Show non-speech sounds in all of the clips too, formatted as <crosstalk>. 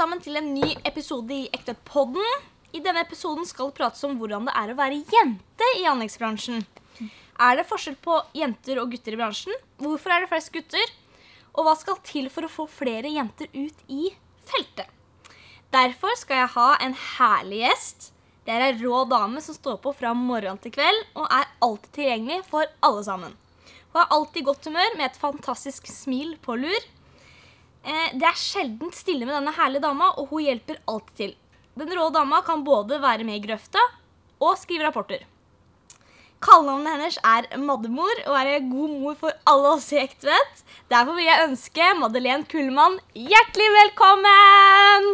sammen til en ny episode i Ekthetpodden. I denne episoden skal det prates om hvordan det er å være jente i anleggsbransjen. Er det forskjell på jenter og gutter i bransjen? Hvorfor er det flest gutter? Og hva skal til for å få flere jenter ut i feltet? Derfor skal jeg ha en herlig gjest. Det er ei rå dame som står på fra morgen til kveld og er alltid tilgjengelig for alle sammen. Hun har alltid godt humør med et fantastisk smil på lur. Eh, det er sjelden stille med denne herlige dama, og hun hjelper alltid til. Den rå dama kan både være med i grøfta og skrive rapporter. Kallenavnet hennes er Maddemor og er en god mor for alle oss i Ektvedt. Derfor vil jeg ønske Madeleine Kullmann hjertelig velkommen!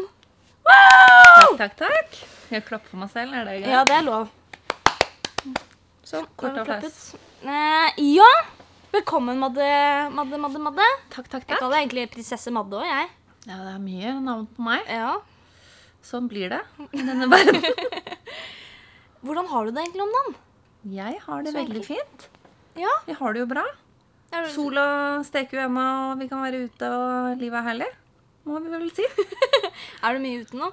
Wow! Takk, takk, takk. Jeg klapper for meg selv? Er det greit? Ja, det er lov. Sånn. Kort applaus. Eh, ja. Velkommen, Madde, Madde, Madde. Madde. Takk, takk, takk. Jeg kaller egentlig prinsesse Madde òg, jeg. Ja, det er mye navn på meg. Ja. Sånn blir det i denne verden. <laughs> Hvordan har du det egentlig om dagen? Jeg har det Så veldig fint. Ja. Vi har det jo bra. Du- Sola steker jo ennå, og vi kan være ute, og livet er herlig. Må vi vel si. <laughs> Er du mye ute nå?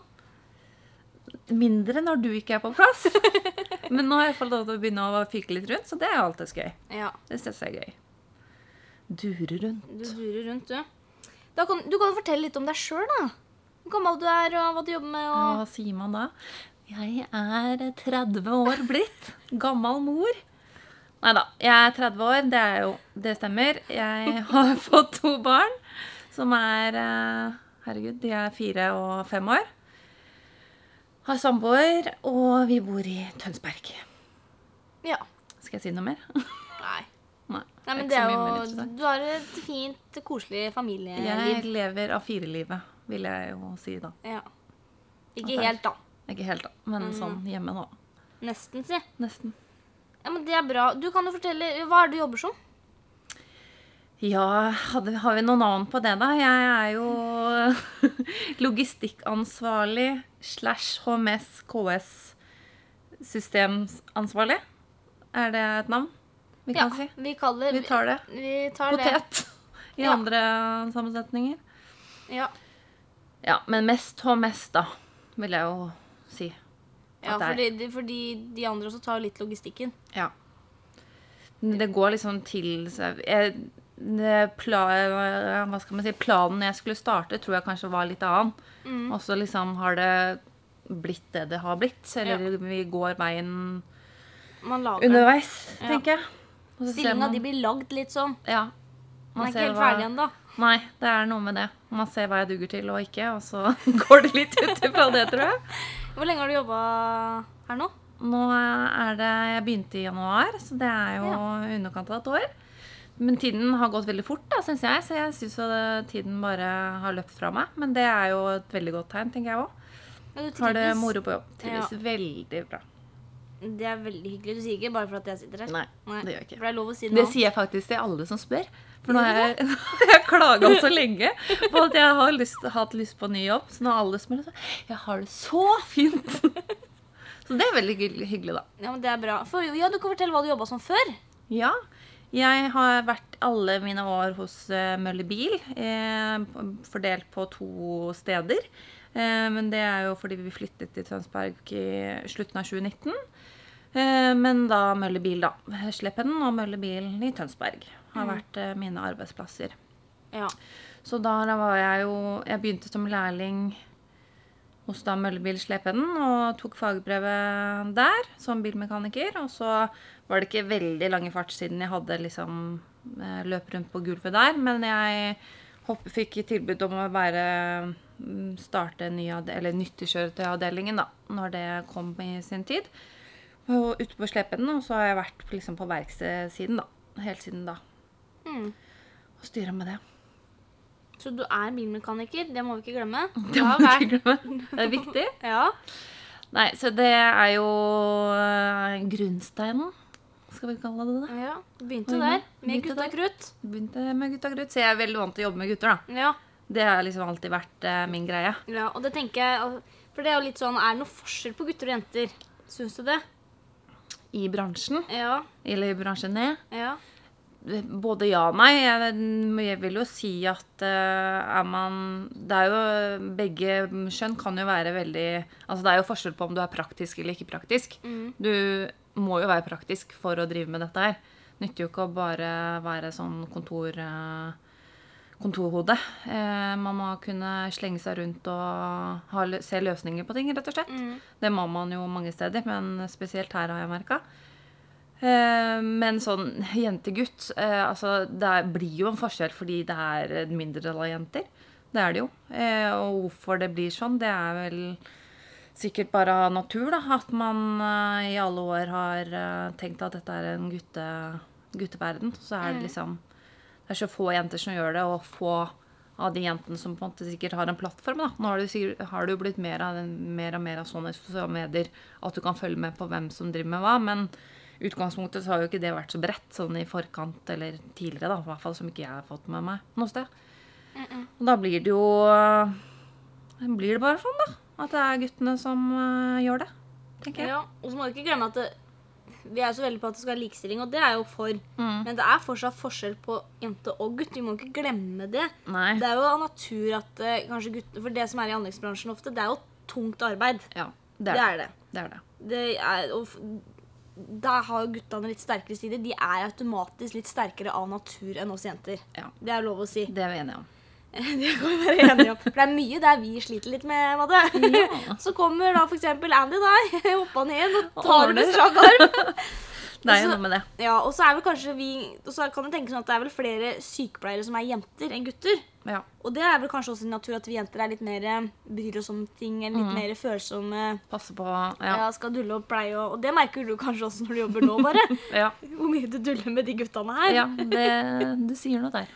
Mindre når du ikke er på plass. <laughs> Men nå har jeg fått lov til å begynne å fyke litt rundt, så det er alltid gøy. Ja. Det synes jeg er gøy. Dure rundt. Du durer rundt, du. Kan, du kan jo fortelle litt om deg sjøl, da. Hvor gammel du er, og hva du jobber med. Og... Hva sier man da? Jeg er 30 år blitt. Gammel mor. Nei da. Jeg er 30 år. Det, er jo, det stemmer. Jeg har <laughs> fått to barn som er eh, Herregud, de er fire og fem år. Har samboer, og vi bor i Tønsberg. Ja. Skal jeg si noe mer? <laughs> Nei. Men det er jo. Du har et fint, koselig familieliv. Jeg lever av firelivet, vil jeg jo si da. Ja. Ikke helt, da. Ikke helt, da, men Mm. sånn hjemme nå. Nesten, si. Nesten. Ja, men Det er bra. Du kan jo fortelle, Hva er det du jobber som? Ja, hadde, har vi noen navn på det, da? Jeg er jo <laughs> logistikkansvarlig slash HMS KS systemansvarlig. Er det et navn vi Ja, si? vi kaller Vi tar det. Vi tar det. Potet i Ja. andre sammensetninger. Ja. Ja, men mest og mest, da, vil jeg jo si. ja fordi, fordi de andre også tar litt logistikken. Ja. Det går liksom til jeg, det pla, Hva skal man si Planen jeg skulle starte, tror jeg kanskje var litt annen. Mm. Og så liksom har det blitt det det har blitt. Eller vi går veien Man lager underveis, tenker jeg. Stillinga de blir lagd litt sånn. Ja. Man er ikke helt hva- ferdig ennå. Nei, det er noe med det. Man ser hva jeg duger til og ikke, og så <laughs> går det litt ut ifra det, tror jeg. Hvor lenge har du jobba her nå? Nå er det Jeg begynte i januar, så det er jo i underkant av et år. Men tiden har gått veldig fort, da, syns jeg. Så jeg syns tiden bare har løpt fra meg. Men det er jo et veldig godt tegn, tenker jeg òg. Ja, Har det moro på jobb. Trives Ja. veldig bra. Det er veldig hyggelig. Du sier ikke bare for at jeg sitter her. Nei, det gjør jeg ikke. For det er lov å si Det sier jeg faktisk til alle som spør. For <laughs> nå har jeg, jeg klaga så lenge på at jeg har lyst, hatt lyst på ny jobb. Så nå har alle spør sånn Jeg har det så fint! <laughs> Så det er veldig hyggelig da. Ja, men det er bra. For, ja, Du kan fortelle hva du jobba som før. Ja. Jeg har vært alle mine år hos uh, Møller Bil, eh, fordelt på to steder. Eh, men det er jo fordi vi flyttet til Tønsberg i slutten av 2019. Eh, men da møllebil, da. Slependen og møllebilen i Tønsberg har vært eh, mine arbeidsplasser. Ja. Så da var jeg jo Jeg begynte som lærling hos da Møllebil Slependen og tok fagbrevet der som bilmekaniker. Og så var det ikke veldig lange fart siden jeg hadde liksom eh, løp rundt på gulvet der. Men jeg hopp, fikk tilbud om å være mm, starte ny eller nyttekjøretøyavdelingen da, når det kom i sin tid. Og ute på slepen, og så har jeg vært liksom på verkstedsiden da, helt siden da. Mm. Og styra med det. Så du er bilmekaniker. Det må vi ikke glemme. <laughs> Det må vi ikke glemme. <laughs> Det er viktig. Ja. Nei, så det er jo eh, grunnsteinen, skal vi kalle det det. ja. Begynte der med gutta krutt. Begynte med gutta krutt, så jeg er veldig vant til å jobbe med gutter, da. Ja. Det har liksom alltid vært eh, min greie. ja. Og det tenker jeg For det er jo litt sånn Er det noe forskjell på gutter og jenter? Syns du det? I bransjen, Ja. eller i bransjen ned. Ja. både ja og nei. Jeg, jeg vil jo si at uh, er man Det er jo Begge skjønn kan jo være veldig Altså det er jo forskjell på om du er praktisk eller ikke praktisk. Du må jo være praktisk for å drive med dette her. Nytter jo ikke å bare være sånn kontor... eh, kontorhode. Eh, man må kunne slenge seg rundt og ha, se løsninger på ting, rett og slett. Det må man jo mange steder, men spesielt her har jeg merka. Eh, men sånn jente-gutt eh, Altså, det blir jo en forskjell fordi det er mindre av jenter. Det er det jo. Eh, og hvorfor det blir sånn, det er vel sikkert bare av natur, da. At man eh, i alle år har tenkt at dette er en gutte, gutteverden. Så er det liksom Det er så få jenter som gjør det, og få av de jentene som på en måte sikkert har en plattform. da. Nå har det, sikkert, har det jo blitt mer, av, mer og mer av sånne sosiale medier at du kan følge med på hvem som driver med hva. Men utgangspunktet så har jo ikke det vært så bredt sånn i forkant eller tidligere, da. I hvert fall som ikke jeg har fått med meg noe sted. Og da blir det jo Blir det bare sånn, da. At det er guttene som uh, gjør det. Tenker jeg. Ja, og så må du ikke glemme at det, vi er så veldig på at det skal være likestilling, og det er jo for. Mm. Men det er fortsatt forskjell på jente og gutt. Vi må ikke glemme det. Nei. Det er jo av natur at eh, kanskje gutt, For det som er i anleggsbransjen ofte, det er jo tungt arbeid. Ja, det Det er det. er det. det, er det. det er, da har jo guttene litt sterkere sider. De er automatisk litt sterkere av natur enn oss jenter. Ja. Det er lov å si. Det er vi enige om. <laughs> Det kan vi være enige om. For det er mye der vi sliter litt med, Madde. Ja. <laughs> Så kommer da f.eks. Andy da, <laughs> hoppa ned og tar strak arm. Det er jo noe med det. Ja, og så er vel kanskje vi Og så kan det tenkes sånn at det er vel flere sykepleiere som er jenter enn gutter. Ja. Og det er vel kanskje også i natur at vi jenter er litt mer eh, bryr oss om ting, litt mer følsomme. Passe på Ja. Ja. skal dulle og pleie og Og det merker du kanskje også når du jobber nå, bare. Ja, Hvor mye du duller med de guttene her. ja det, du sier noe der.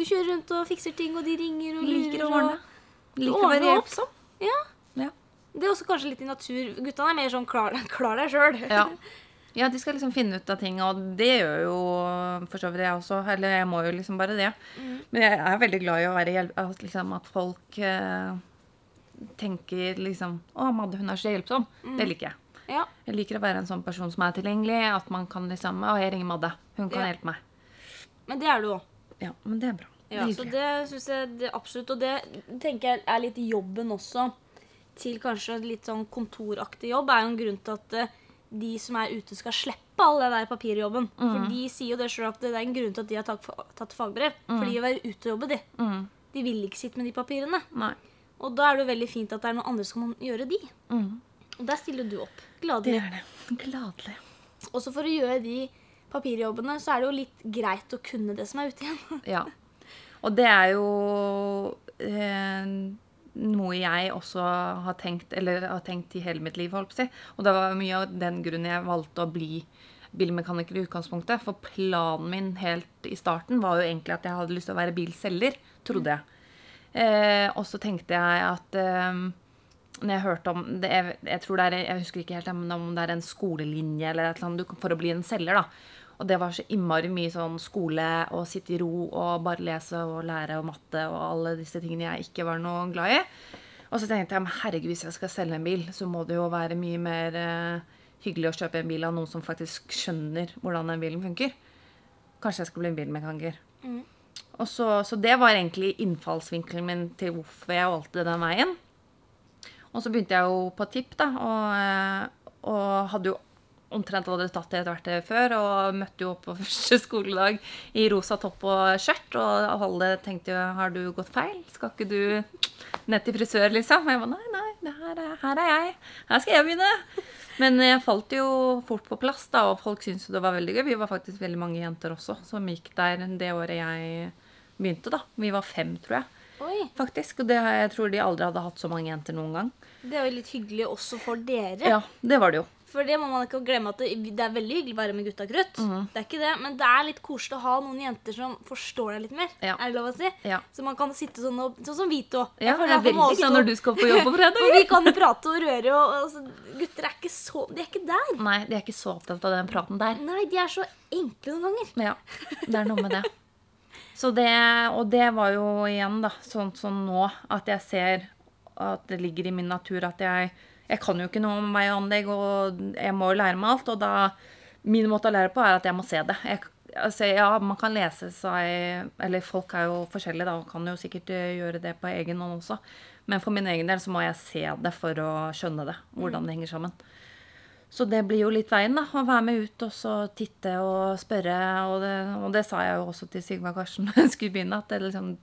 Du kjører rundt og fikser ting, og de ringer og Liker å lurer, ordne. Liker å være hjelpsom. Ja. Ja. Det er også kanskje litt i natur. Guttene er mer sånn klar, klar deg sjøl. Ja. ja, de skal liksom finne ut av ting, og det gjør jo for så vidt jeg også. Eller jeg må jo liksom bare det. Men jeg er veldig glad i å være hjelp... At, liksom, at folk eh, tenker liksom Å, Madde, hun er så hjelpsom. Det liker jeg. Ja. Jeg liker å være en sånn person som er tilgjengelig. At man kan liksom Å, jeg ringer Madde. Hun kan Ja. hjelpe meg. Men det er du òg. Ja, men det er bra. Ja, så det syns jeg det absolutt. Og det tenker jeg er litt jobben også. Til kanskje litt sånn kontoraktig jobb er jo en grunn til at eh, de som er ute, skal slippe all den der papirjobben. For de sier jo det sjøl at det er en grunn til at de har tatt, fagbrev. fagbrev. For de vil være ute og jobbe, de. Mm. De vil ikke sitte med de papirene. Nei. Og da er det jo veldig fint at det er noen andre som kan gjøre de. Mm. Og der stiller du opp. Det er det. Gladelig. Også for å gjøre de papirjobbene, så er det jo litt greit å kunne det som er ute igjen. <laughs> Ja. Og det er jo eh, noe jeg også har tenkt, eller har tenkt i hele mitt liv, holdt på å si. Og det var mye av den grunnen jeg valgte å bli bilmekaniker i utgangspunktet. For planen min helt i starten var jo egentlig at jeg hadde lyst til å være bilselger, trodde jeg. Eh, og så tenkte jeg at eh, når jeg hørte om det, jeg, jeg tror det er, jeg husker ikke helt om det er en skolelinje eller et eller annet for å bli en selger. da. Og det var så innmari mye sånn skole og sitte i ro og bare lese og lære og matte og alle disse tingene jeg ikke var noe glad i. Og så tenkte jeg men herregud, hvis jeg skal selge en bil, så må det jo være mye mer eh, hyggelig å kjøpe en bil av noen som faktisk skjønner hvordan den bilen funker. Kanskje jeg skal bli en bilmekaniker. Og så, så det var egentlig innfallsvinkelen min til hvorfor jeg valgte den veien. Og så begynte jeg jo på tipp, da, og, eh, og hadde jo omtrent hadde tatt det etter hvert før, og møtte jo opp på <laughs> første skoledag i rosa topp og skjørt, og alle tenkte jo 'har du gått feil'? Skal ikke du ned til frisør, liksom? Og jeg var nei, nei, det her, er, her er jeg. Her skal jeg begynne. Men jeg falt jo fort på plass, da, og folk syntes jo det var veldig gøy. Vi var faktisk veldig mange jenter også som gikk der det året jeg begynte, da. Vi var fem, tror jeg. Oi, Faktisk, og det, jeg tror de aldri hadde hatt så mange jenter noen gang. Det er jo litt hyggelig også for dere. Ja, det var det jo. For det må man ikke glemme at det, det er veldig hyggelig å være med gutta krutt. Mhm. Det er ikke det, Men det er litt koselig å ha noen jenter som forstår deg litt mer. Ja. Er det lov å si? Ja. Så man kan sitte sånn og, Sånn som vi to. Ja, jeg er veldig sånn når du skal på jobb på <laughs> Og fredag. vi kan prate og røre, og, altså, gutter er ikke så De er ikke der. Nei, de er ikke så opptatt av den praten der. Nei, de er så enkle noen ganger. Ja, det er noe med det. Så det, og det var jo igjen da, sånn som nå, at jeg ser at det ligger i min natur at jeg, jeg kan jo ikke noe om vei og anlegg, og jeg må jo lære meg alt, og da, min måte å lære på er at jeg må se det. Jeg, altså, Ja, man kan lese seg Eller folk er jo forskjellige, da, og kan jo sikkert eh, gjøre det på egen hånd også. Men for min egen del så må jeg se det for å skjønne det, hvordan det henger sammen. Så det blir jo litt veien, da. Å være med ut og så titte og spørre. Og det, og det sa jeg jo også til Sigvard Karsten <laughs> da jeg skulle begynne, at det liksom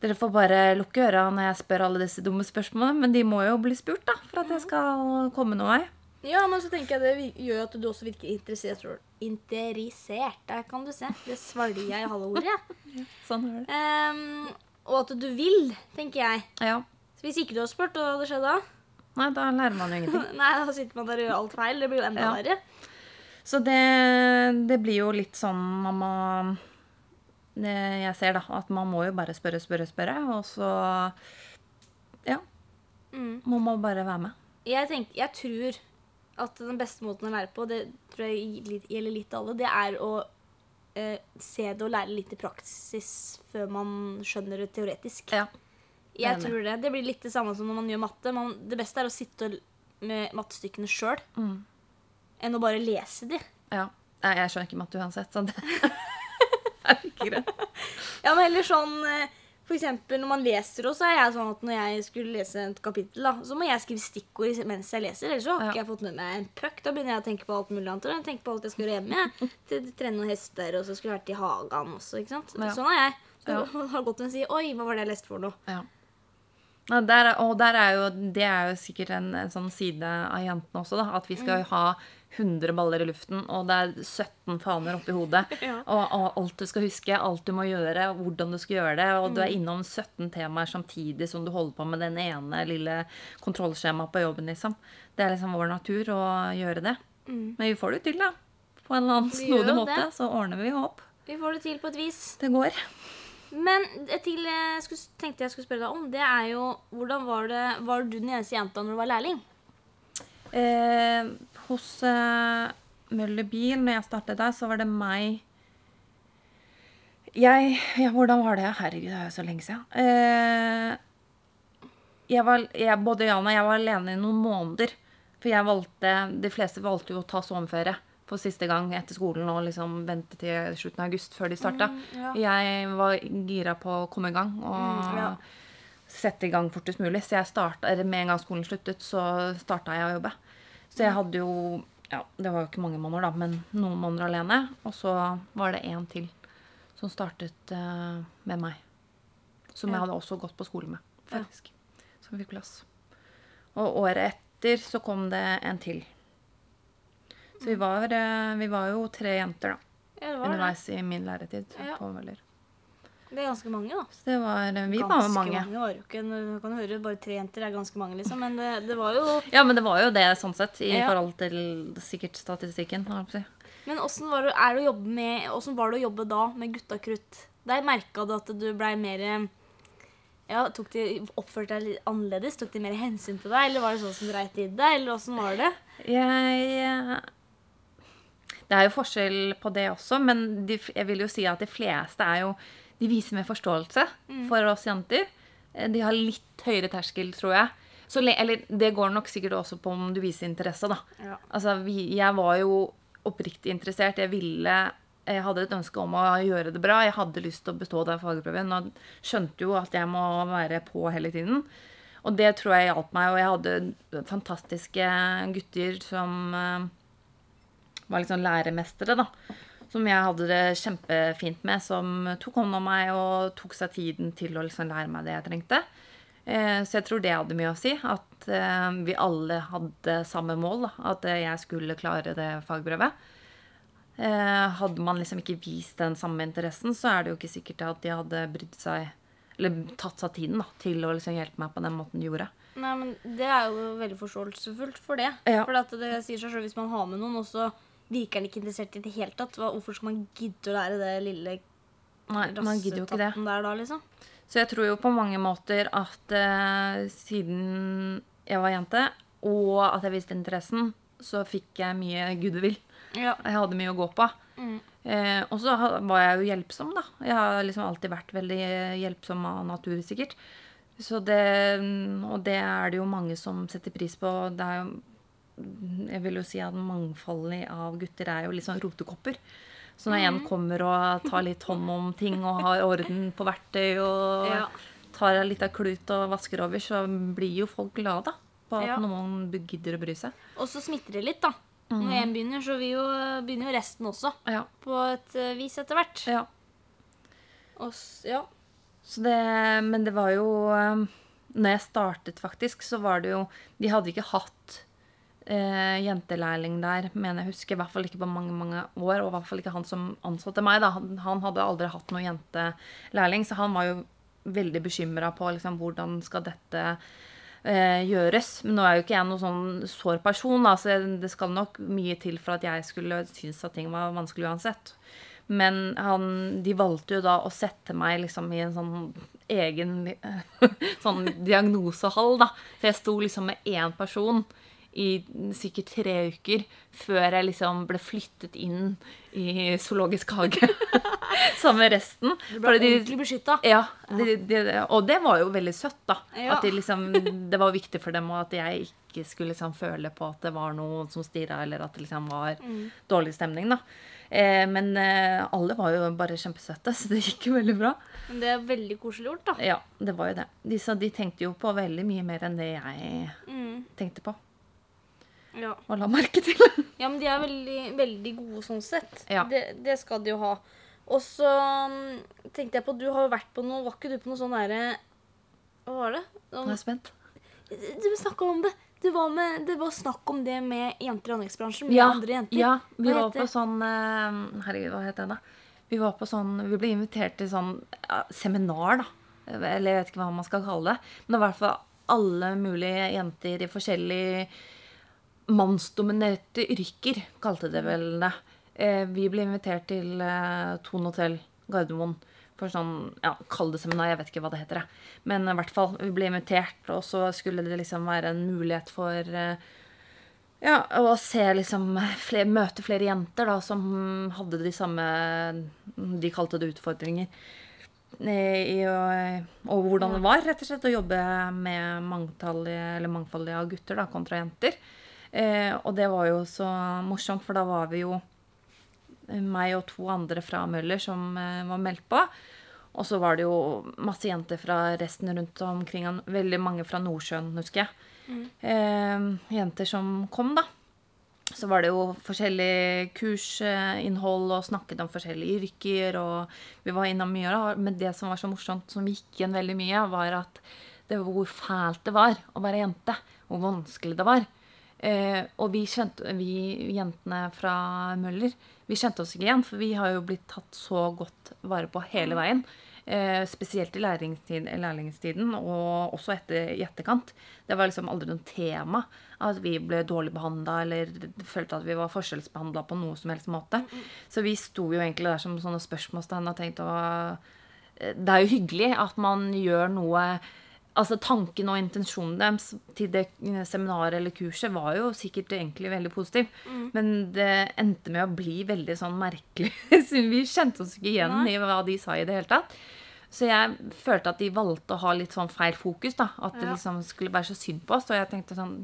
dere får bare lukke øra når jeg spør alle disse dumme spørsmålene, men de må jo bli spurt, da, for at jeg skal komme noen vei. Ja, men så tenker jeg det gjør at du også virker interessert. Interessert, der kan du se. Det svarer jeg i halve ordet. Ja. Sånn er det. Um, og at du vil, tenker jeg. Ja. Så hvis ikke du har spurt, hva hadde skjedd da? Nei, da lærer man jo <laughs> ingenting. Nei, da sitter man der og gjør alt feil. Det blir jo enda Ja. verre. Så det, det blir jo litt sånn man må det Jeg ser, da, at man må jo bare spørre, spørre, spørre, og så Ja. Mm. Man må bare være med. Jeg, tenker, jeg tror at den beste måten å lære på, det tror jeg gjelder litt alle, det er å eh, se det og lære litt i praksis før man skjønner det teoretisk. Ja. Jeg tror det. Det blir litt det samme som når man gjør matte. Man, det beste er å sitte med mattestykkene sjøl, Mm. enn å bare lese de. ja. Jeg skjønner ikke matte uansett, Sånn. <laughs> er ikke greit. Ja, men heller sånn eh, For eksempel når man leser også, er jeg sånn at når jeg skulle lese et kapittel, da, så må jeg skrive stikkord mens jeg leser. Ellers så har Ja. ikke jeg fått med meg en puck. Da begynner jeg å tenke på alt mulig annet. Jeg tenker på alt jeg skal gjøre hjemme. Jeg. <laughs> å trene noen hester, og så skulle jeg vært i hagen også. ikke sant? Ja. Sånn er jeg. Så Ja. <laughs> har gått å si Oi, hva var det jeg leste for noe? Ja. Ja, der, er- og der er jo, det er jo sikkert en, en sånn side av jentene også, da. At vi skal ha 100 baller i luften, og det er 17 faner oppi hodet. <laughs> Ja. og, og alt du skal huske, alt du må gjøre, hvordan du skal gjøre det. Og du er innom 17 temaer samtidig som du holder på med den ene lille kontrollskjemaet på jobben, liksom. Det er liksom vår natur å gjøre det. Mm. Men vi får det til, da. På en eller annen snodig måte. det. Så ordner vi opp. Vi får det til på et vis. Det går. Men det til jeg skulle, tenkte jeg skulle spørre deg om, det er jo hvordan var det Var du den eneste jenta når du var lærling? Eh, hos uh, Møller Bil, når jeg startet der, så var det meg Jeg Ja, hvordan var det? Herregud, det er jo så lenge siden. Uh, jeg var, jeg, både Jan og jeg var alene i noen måneder. For jeg valgte De fleste valgte jo å ta sommerferie for siste gang etter skolen og liksom vente til slutten av august før de starta. ja. Jeg var gira på å komme i gang og Mm, ja. sette i gang fortest mulig. Så jeg starta, med en gang skolen sluttet, så starta jeg å jobbe. Så jeg hadde jo ja, Det var jo ikke mange måneder, da, men noen måneder alene. Og så var det en til som startet uh, med meg. Som Ja. jeg hadde også gått på skole med, Ja. faktisk. Som fikk plass. Og året etter så kom det en til. Så vi var, uh, vi var jo tre jenter, da. Ja, var det. Underveis i min læretid Ja. på Møller. Det er ganske mange, da. Så det var Vi ganske var mange. var jo ikke, Du kan høre bare tre jenter er ganske mange, liksom. Men det, det var jo Ja, men det var jo det sånn sett, i Ja. forhold til sikkert statistikken. jeg si. Men åssen var, det- det med- hvordan var det å jobbe da med gutta krutt? Der merka du at du blei mer ja, tok de, Oppførte deg litt annerledes? Tok de mer hensyn til deg? Eller var det sånn som dreit i deg? Eller åssen var det? Jeg Det er jo forskjell på det også, men de, jeg vil jo si at de fleste er jo De viser mer forståelse for oss jenter. Eh, De har litt høyere terskel, tror jeg. Så, eller det går nok sikkert også på om du viser interesse, da. Ja. Altså, vi, jeg var jo oppriktig interessert. Jeg ville Jeg hadde et ønske om å gjøre det bra. Jeg hadde lyst til å bestå den fagprøven. Og skjønte jo at jeg må være på hele tiden. Og det tror jeg hjalp meg. Og jeg hadde fantastiske gutter som eh, var liksom læremestere, da. Som jeg hadde det kjempefint med. Som tok hånd om meg og tok seg tiden til å liksom lære meg det jeg trengte. Eh, Så jeg tror det hadde mye å si. At eh, vi alle hadde samme mål. At jeg skulle klare det fagbrevet. Eh, Hadde man liksom ikke vist den samme interessen, så er det jo ikke sikkert at de hadde brydd seg Eller tatt seg tiden da, til å liksom hjelpe meg på den måten de gjorde. Nei, men Det er jo veldig forståelsesfullt for det. Ja. For det sier seg selv hvis man har med noen, og så virker han ikke interessert i det hele tatt. Hvorfor skal man gidde å lære det lille Nei, man gidder jo ikke det. der da, liksom? Så jeg tror jo på mange måter at uh, siden jeg var jente, og at jeg viste interessen, så fikk jeg mye goodwill. Ja. Jeg hadde mye å gå på. Mm. Eh, og så var jeg jo hjelpsom, da. Jeg har liksom alltid vært veldig hjelpsom av natur, sikkert. Så det, og det er det jo mange som setter pris på. Det er jo Jeg vil jo si at mangfoldet av gutter er jo litt sånn rotekopper. Så når en kommer og tar litt hånd om ting og har orden på verktøy og Ja. tar litt av klut og vasker over, så blir jo folk glade på at Ja. noen gidder å bry seg. Og så smitter det litt, da. Når én begynner, så jo, begynner jo resten også. Ja. På et eh, vis etter hvert. ja. Og, ja. Så det, men det var jo um, Når jeg startet, faktisk, så var det jo De hadde ikke hatt eh, jentelærling der, mener jeg husker. I hvert fall ikke på mange mange år. Og i hvert fall ikke han som ansatte meg. da. Han, han hadde aldri hatt noen jentelærling, så han var jo veldig bekymra på liksom, hvordan skal dette eh, gjøres. Men nå er jo ikke jeg noen sånn sår person, da, så det skal nok mye til for at jeg skulle synes at ting var vanskelig uansett. Men han, de valgte jo da å sette meg liksom i en sånn egen <laughs> sånn diagnosehall, da. Så jeg sto liksom med én person i sikkert tre uker før jeg liksom ble flyttet inn i zoologisk hage <laughs> sammen med resten. Du ble de- ordentlig beskytta. ja, de, de, og det var jo veldig søtt, da. Ja. At liksom, det var viktig for dem at jeg ikke skulle liksom føle på at det var noe som stirra, eller at det liksom var Mm. dårlig stemning. da. Eh, men eh, alle var jo bare kjempesøte, <laughs> så det gikk jo veldig bra. Men det er veldig koselig gjort, da. Ja, det var jo det. De, så de tenkte jo på veldig mye mer enn det jeg Mm. tenkte på Ja. og la merke til. <laughs> ja, men de er veldig, veldig gode sånn sett. Ja. Det, det skal de jo ha. Og så mm, tenkte jeg på Du har vært på noe Var ikke du på noe sånn derre Hva var det? Nå er jeg spent. du snakka om det. Det var, med, det var snakk om det med jenter i anleggsbransjen. Med Ja, andre jenter. ja vi Hva var heter på sånn eh, Herregud, hva het det, da? Vi var på sånn, vi ble invitert til sånn ja, seminar, da. Eller jeg vet ikke hva man skal kalle det. Men det var i hvert fall alle mulige jenter i forskjellige mannsdominerte yrker, kalte det vel det. Eh, vi ble invitert til eh, Thon hotell Gardermoen for sånn, ja, kall det seminar, jeg vet ikke hva det heter. jeg. Men i hvert fall, vi ble invitert, og så skulle det liksom være en mulighet for eh, ja, å se liksom flere, Møte flere jenter da, som hadde de samme De kalte det utfordringer. I, å- og hvordan det var rett og slett å jobbe med mangtallige, mangfoldige gutter da, kontra jenter. Eh, og det var jo så morsomt, for da var vi jo eh, meg og to andre fra Møller som eh, var meldt på. Og så var det jo masse jenter fra resten rundt omkring. Veldig mange fra Nordsjøen, husker jeg. Eh, jenter som kom, da. Så var det jo forskjellig kursinnhold og snakket om forskjellige yrker. Og vi var innom mye. Da. Men det som var så morsomt, som gikk igjen veldig mye, var at det var hvor fælt det var å være jente. Hvor vanskelig det var. Eh, og vi, kjente, vi jentene fra Møller vi kjente oss ikke igjen, for vi har jo blitt tatt så godt vare på hele veien. Eh, spesielt i lærlingstiden, og også etter, i etterkant. Det var liksom aldri noe tema at vi ble dårlig behandla eller følte at vi var forskjellsbehandla på noe som helst måte. Så vi sto jo egentlig der som sånne spørsmålstegn og tenkte å eh, Det er jo hyggelig at man gjør noe Altså Tanken og intensjonen deres til det seminaret eller kurset var jo sikkert egentlig veldig positiv. Men det endte med å bli veldig sånn merkelig. <laughs> siden vi kjente oss ikke igjen Nei. i hva de sa i det hele tatt. Så jeg følte at de valgte å ha litt sånn feil fokus. da, At det liksom skulle være så synd på oss. Og jeg tenkte sånn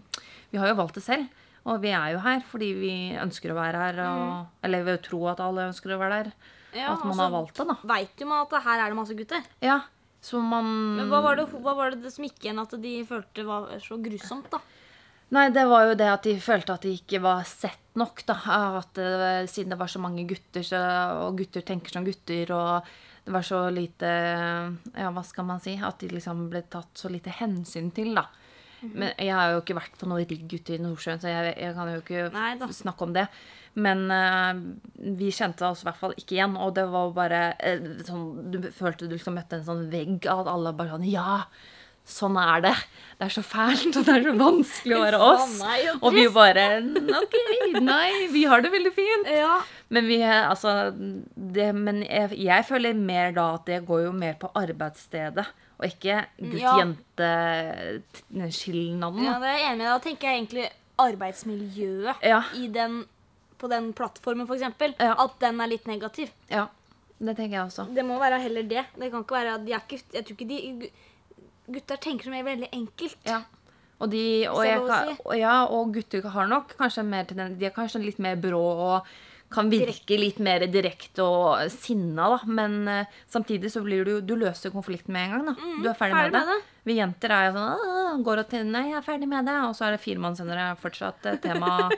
Vi har jo valgt det selv. Og vi er jo her fordi vi ønsker å være her. Og, Eller vi tror tro at alle ønsker å være der. Ja, at man altså, har valgt det, da. Veit jo man at her er det masse gutter. Ja, så man Men hva var det, hva var det som gikk igjen at de følte var så grusomt, da? Nei, det var jo det at de følte at de ikke var sett nok, da. At det, siden det var så mange gutter, så, og gutter tenker som gutter, og det var så lite Ja, hva skal man si? At de liksom ble tatt så lite hensyn til, da. Men jeg har jo ikke vært på noe rigg ute i Nordsjøen, så jeg, jeg kan jo ikke Neida. snakke om det. Men uh, vi kjente oss i hvert fall ikke igjen, og det var bare uh, sånn Du følte du liksom møtte en sånn vegg av at alle bare sånn Ja! Sånn er det. Det er så fælt, og det er så vanskelig å være oss. og Og vi bare OK, nei, vi har det veldig fint. Ja. Men vi, eh, altså det, Men jeg, jeg føler mer da at det går jo mer på arbeidsstedet, og ikke gutt-jente-skilnaden. ja, ja, det er jeg enig med. Da tenker jeg egentlig arbeidsmiljøet Ja. i den, på den plattformen, f.eks. Ja. At den er litt negativ. ja. Det tenker jeg også. Det må være heller det. Det kan ikke være at de er gutt, Jeg tror ikke de Gutter tenker så mye veldig enkelt. Ja. Og, de, og, er jeg, og, ja, og gutter har nok kanskje mer til den De er kanskje litt mer brå og kan virke litt mer direkte og sinna, da. Men uh, samtidig så blir du Du løser konflikten med en gang, da. du er ferdig, Mm, ferdig med, med det. Vi jenter er jo sånn Går og tenner 'Nei, jeg er ferdig med det', og så er det fire måneder senere fortsatt et tema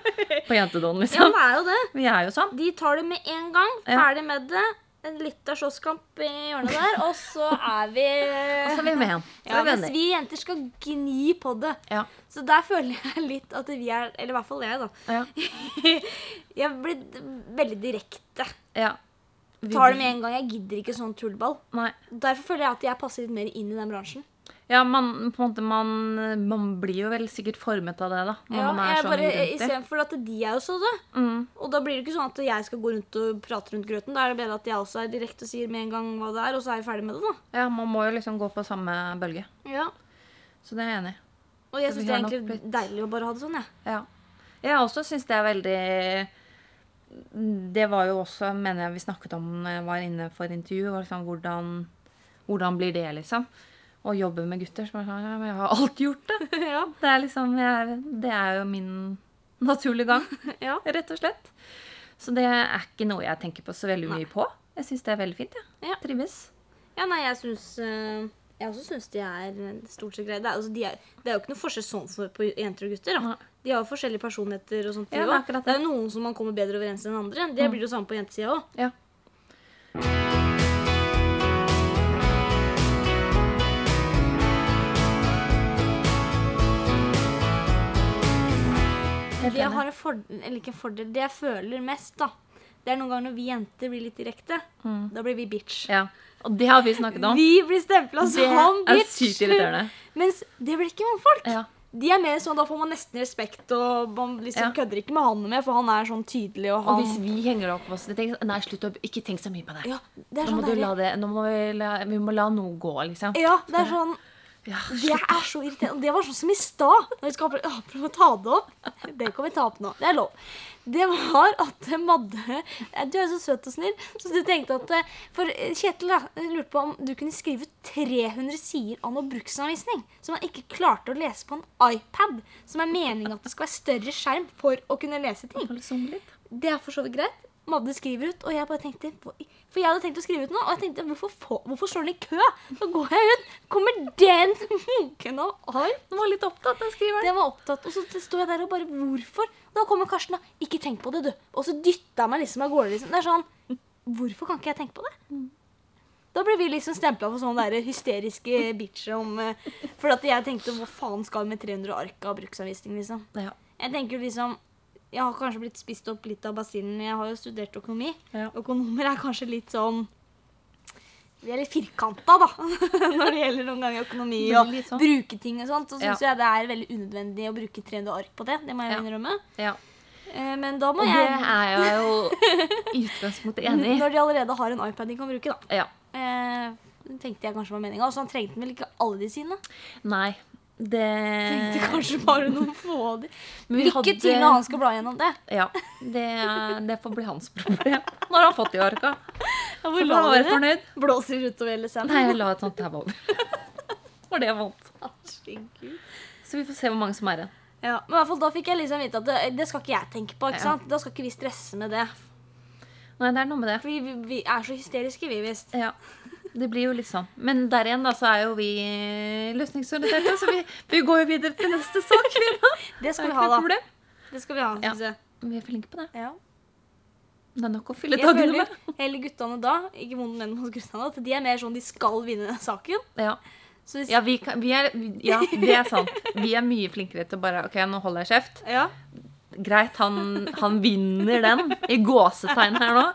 på jentedoen, <laughs> Ja, liksom. det er jo det. Vi er jo sånn. De tar det med en gang. Ja. Ferdig med det. En lita slåsskamp i hjørnet der, og så er vi <laughs> Og så er vi med igjen. Ja, er Mens vi jenter skal gni på det. Ja. Så der føler jeg litt at vi er Eller i hvert fall jeg, da. Ja. <laughs> Jeg har blitt veldig direkte. ja. Vi- Tar det med en gang. Jeg gidder ikke sånn tullball. Nei. Derfor føler jeg at jeg passer litt mer inn i den bransjen. Ja, man, på en måte, man, man blir jo vel sikkert formet av det, da. Når Ja, man er jeg sånn bare. Istedenfor at de er jo så det. Mm. Og da blir det ikke sånn at jeg skal gå rundt og prate rundt grøten. Da er det bedre at jeg også er direkte og sier med en gang hva det er, og så er jeg ferdig med det, da. Ja, man må jo liksom gå på samme bølge. Ja. Så det er jeg enig i. Og jeg syns det er egentlig blitt- deilig å bare ha det sånn, jeg. Ja. Jeg også syns det er veldig Det var jo også, mener jeg vi snakket om når jeg var inne for intervju. var Liksom, hvordan, hvordan blir det, liksom? Å jobbe med gutter. Som er sånn, ja, men jeg har alltid gjort det. <laughs> ja. Det er liksom, jeg, det er jo min naturlige gang, <laughs> ja. rett og slett. Så det er ikke noe jeg tenker på så veldig mye på. Jeg syns det er veldig fint. jeg. Ja. Trives. Ja, nei, jeg syns uh, Jeg også syns de er eh, stort sett greie. Det, altså, de det er jo ikke noe forskjell sånn for, på jenter og gutter. Da. De har jo forskjellige personligheter og sånt. Ja, det er det det. er jo noen som man kommer bedre overens enn andre. Det blir jo samme på jentesida òg. Helt Det jeg har en fordel, eller ikke en fordel, det jeg føler mest, da, det er noen ganger når vi jenter blir litt direkte. Da blir vi bitch. Ja. Og det har vi snakket om. Vi blir stempla det som er bitch. sykt irriterende. Mens det blir ikke mannfolk. Ja. De er mer sånn, Da får man nesten respekt, og man liksom Ja. kødder ikke med han mer, for han er sånn tydelig. Og Og hvis vi henger opp oss tenker, Nei, slutt å ikke tenk så mye på det. Ja, det er Nå sånn må, det, nå må vi, la, vi må la noe gå, liksom. Ja, det er sånn Ja, Det er så irriterende. Det var sånn som i stad. Når jeg skal prøve, <laughs> prøve å ta det opp. Det kan vi ta opp nå. Det er lov. Det var at Madde Du er så søt og snill. Så du tenkte at eh, For eh, Kjetil da, lurte på om du kunne skrive 300 sider av noe bruksanvisning som han ikke klarte å lese på en iPad. Som er meningen at det skal være større skjerm for å kunne lese ting. Det er for så vidt greit. Madde skriver ut, og jeg bare tenkte For jeg hadde tenkt å skrive ut noe, og jeg tenkte hvorfor, få, hvorfor står den i kø? Så går jeg ut, kommer den munken og arm. Den var litt opptatt, den skriveren. Den var opptatt, og så står jeg der og bare Hvorfor? Da kommer Karsten og Ikke tenk på det, du. Og så dytta jeg meg liksom av gårde. Liksom. Det er sånn Hvorfor kan ikke jeg tenke på det? Da blir vi liksom stempla for sånne der hysteriske bitcher om eh, For at jeg tenkte hva faen skal vi med 300 ark av bruksanvisning, liksom. Ja. Jeg tenker liksom Jeg har kanskje blitt spist opp litt av basillen. Jeg har jo studert økonomi. Ja. Økonomer er kanskje litt sånn Vi er litt firkanta, da, <laughs> når det gjelder noen ganger økonomi og sånn. bruke ting og sånt. Så syns Ja. jeg det er veldig unødvendig å bruke 300 ark på det. Det må jeg Ja. innrømme. ja. Eh, Men da må Og det jeg er jeg jo <laughs> i utgangspunktet enig i. Når de allerede har en iPad de kan bruke, da. Ja. Eh, tenkte jeg kanskje var meninga. Og så han trengte vel ikke alle de sine. Nei, det Tenkte kanskje bare noen få av dem. Lykke hadde- til når han skal bla gjennom det. Ja. Det, det får bli hans problem. Nå har han fått de arka. Ja, hvor la dere? fornøyd. Blåser utover hele scenen. Nei, jeg la et sånt her, over. <laughs> For det vondt. Herregud. Så vi får se hvor mange som er igjen. Ja, men i hvert fall da fikk jeg liksom vite at det, det skal ikke jeg tenke på. ikke Ja. sant? Da skal ikke vi stresse med det. Nei, det er noe med det. For vi, vi, vi er så hysteriske, vi visst. Ja, det blir jo litt sånn. Men der igjen da, så er jo vi løsningsorienterte, så vi, vi går jo videre til neste sak. <laughs> Det skal vi ha, da. problem. Det skal vi ha, Ja. Vi er flinke på det. Ja. Det er nok å fylle Jeg dagene med. <laughs> hele guttene da, ikke vondt menn hos guttene, at de er mer sånn de skal vinne saken. Ja. Så hvis, Ja, vi kan, vi er, ja, det er sant. Vi er mye flinkere til å bare OK, nå holder jeg kjeft. ja. Greit, han, han vinner den i gåsetegn her nå.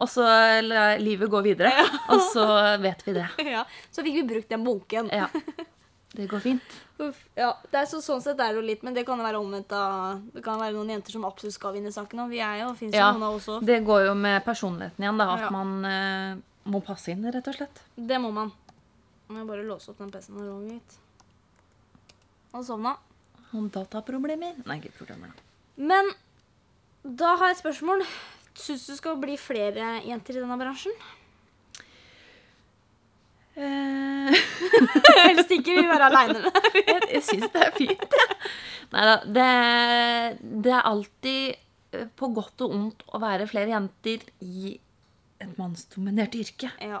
Og så la livet gå videre. Og så vet vi det. ja. Så fikk vi brukt den bunken. Ja. Det går fint. Uff, ja, det er så, Sånn sett er det jo litt, men det kan være omvendt av Det kan være noen jenter som absolutt skal vinne saken. Og vi er jo, finnes Ja. jo noen av òg. Det går jo med personligheten igjen, da. At Ja. man eh, må passe inn, rett og slett. Det må man. Må jeg bare låse opp den PC-en og òg, gitt. Han sovna. Og dataproblemer? Nei, ikke problemer, da. Men da har jeg et spørsmål. Syns du skal bli flere jenter i denne bransjen? Eh, Helst ikke. Vi være aleine med <laughs> jeg jeg syns det er fint. Nei da. Det, det er alltid eh, på godt og ondt å være flere jenter i et mannsdominert yrke. Ja.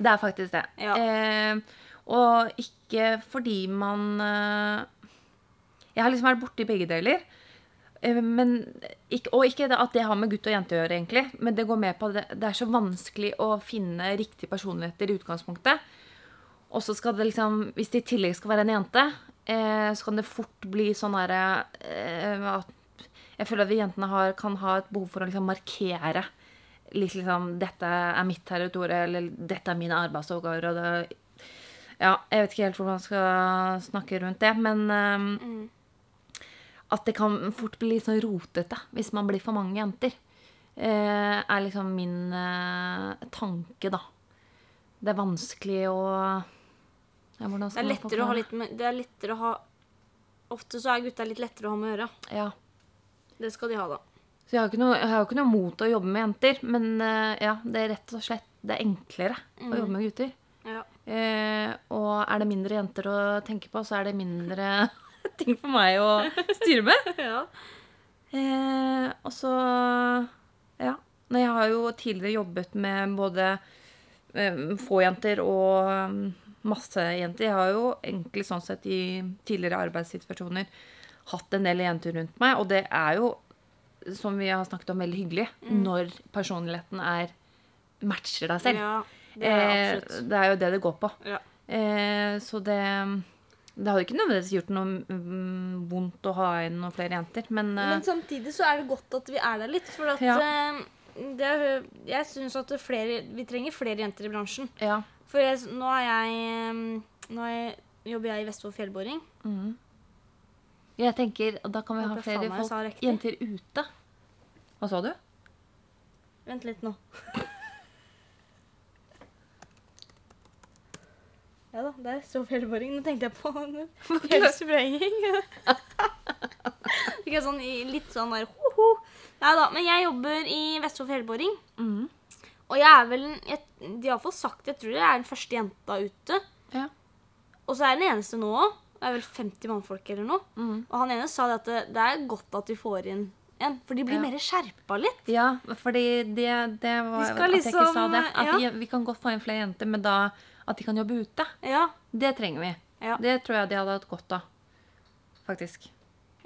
Det er faktisk det. Ja. Eh, og ikke fordi man eh, Jeg har liksom vært borti begge deler. Eh, men, og ikke at det har med gutt og jente å gjøre, egentlig. Men det går med på at det, er så vanskelig å finne riktige personligheter i utgangspunktet. Og så skal det liksom Hvis det i tillegg skal være en jente, eh, så kan det fort bli sånn herre eh, at Jeg føler at vi jentene har, kan ha et behov for å liksom markere litt liksom 'Dette er mitt territorium', eller 'Dette er mine arbeidsoppgaver', og det Ja, jeg vet ikke helt hvordan man skal snakke rundt det, men eh, at det kan fort bli litt sånn rotete hvis man blir for mange jenter. Eh, er liksom min eh, tanke, da. Det er vanskelig å ja, Det er lettere å ha litt Det er lettere å ha Ofte så er gutta litt lettere å ha med å gjøre. Ja. Det skal de ha, da. Så jeg har, ikke jo ikke noe mot å jobbe med jenter, men eh, ja, det er rett og slett det er enklere å jobbe med gutter. Ja. Eh, og er det mindre jenter å tenke på, så er det mindre <laughs> ting for meg å styre med. <laughs> ja. Eh, og så Ja. Jeg har jo tidligere jobbet med både eh, få jenter og mm, masse jenter. Jeg har jo egentlig sånn sett i tidligere arbeidssituasjoner hatt en del jenter rundt meg, og det er jo, som vi har snakket om, veldig hyggelig når personligheten er matcher deg selv. ja. Det er eh, det er jo det det går på. Ja. Eh, så det Det hadde ikke nødvendigvis gjort noe mm, vondt å ha inn noen flere jenter, men, eh, Men samtidig så er det godt at vi er der litt. For at Ja. eh, det er, jeg syns at det er flere, vi trenger flere jenter i bransjen. ja. For jeg, nå er jeg eh, Nå er jeg, jobber jeg i Vestfold fjellboring. Mm. Jeg tenker, Da kan vi ha Håper faen flere meg jeg sa folk, riktig. jenter ute. Hva sa du? Vent litt nå. <laughs> Ja da, der står fjellboring. Nå tenkte jeg på fjellsprenging. <laughs> Jeg sånn litt sånn der ho-ho. Nei da, men jeg jobber i Vestfold fjellboring. Mm. Og jeg er vel jeg, De har iallfall sagt Jeg tror jeg er den første jenta ute. Ja. Og så er jeg den eneste nå òg. Det er vel 50 mannfolk eller noe. Mm. Og han ene sa det at det, det er godt at vi får inn en, for de blir Ja. mer skjerpa litt. ja, fordi det, det var De At At jeg ikke liksom, sa det. At ja. vi kan godt få inn flere jenter, men da at de kan jobbe ute. Ja, Det trenger vi. Ja. Det tror jeg de hadde hatt godt av. Faktisk.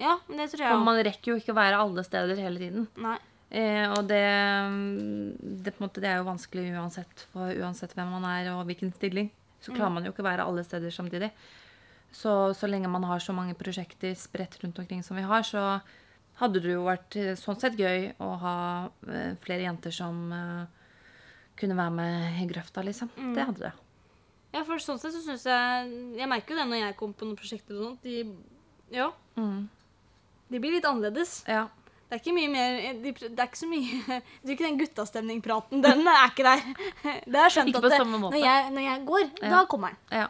ja det tror jeg For man rekker jo ikke å være alle steder hele tiden. Nei. Eh, og det, det, på en måte, det er jo vanskelig uansett, for uansett hvem man er og hvilken stilling. Så klarer man jo ikke å være alle steder samtidig. Så, så lenge man har så mange prosjekter spredt rundt omkring som vi har, så hadde det jo vært eh, sånn sett gøy å ha eh, flere jenter som uh, kunne være med i grøfta, liksom. Det hadde det. Ja, for sånn sett så syns jeg Jeg merker jo det når jeg kommer på noen prosjekter og sånt. De, ja, Mm. de blir litt annerledes. Ja. Det er ikke mye mer de, Det er ikke så mye <laughs> Det er ikke den guttastemningpraten. Den er ikke der. <laughs> Det har jeg skjønt at det, når, jeg, når jeg går, Ja. da kommer den. ja.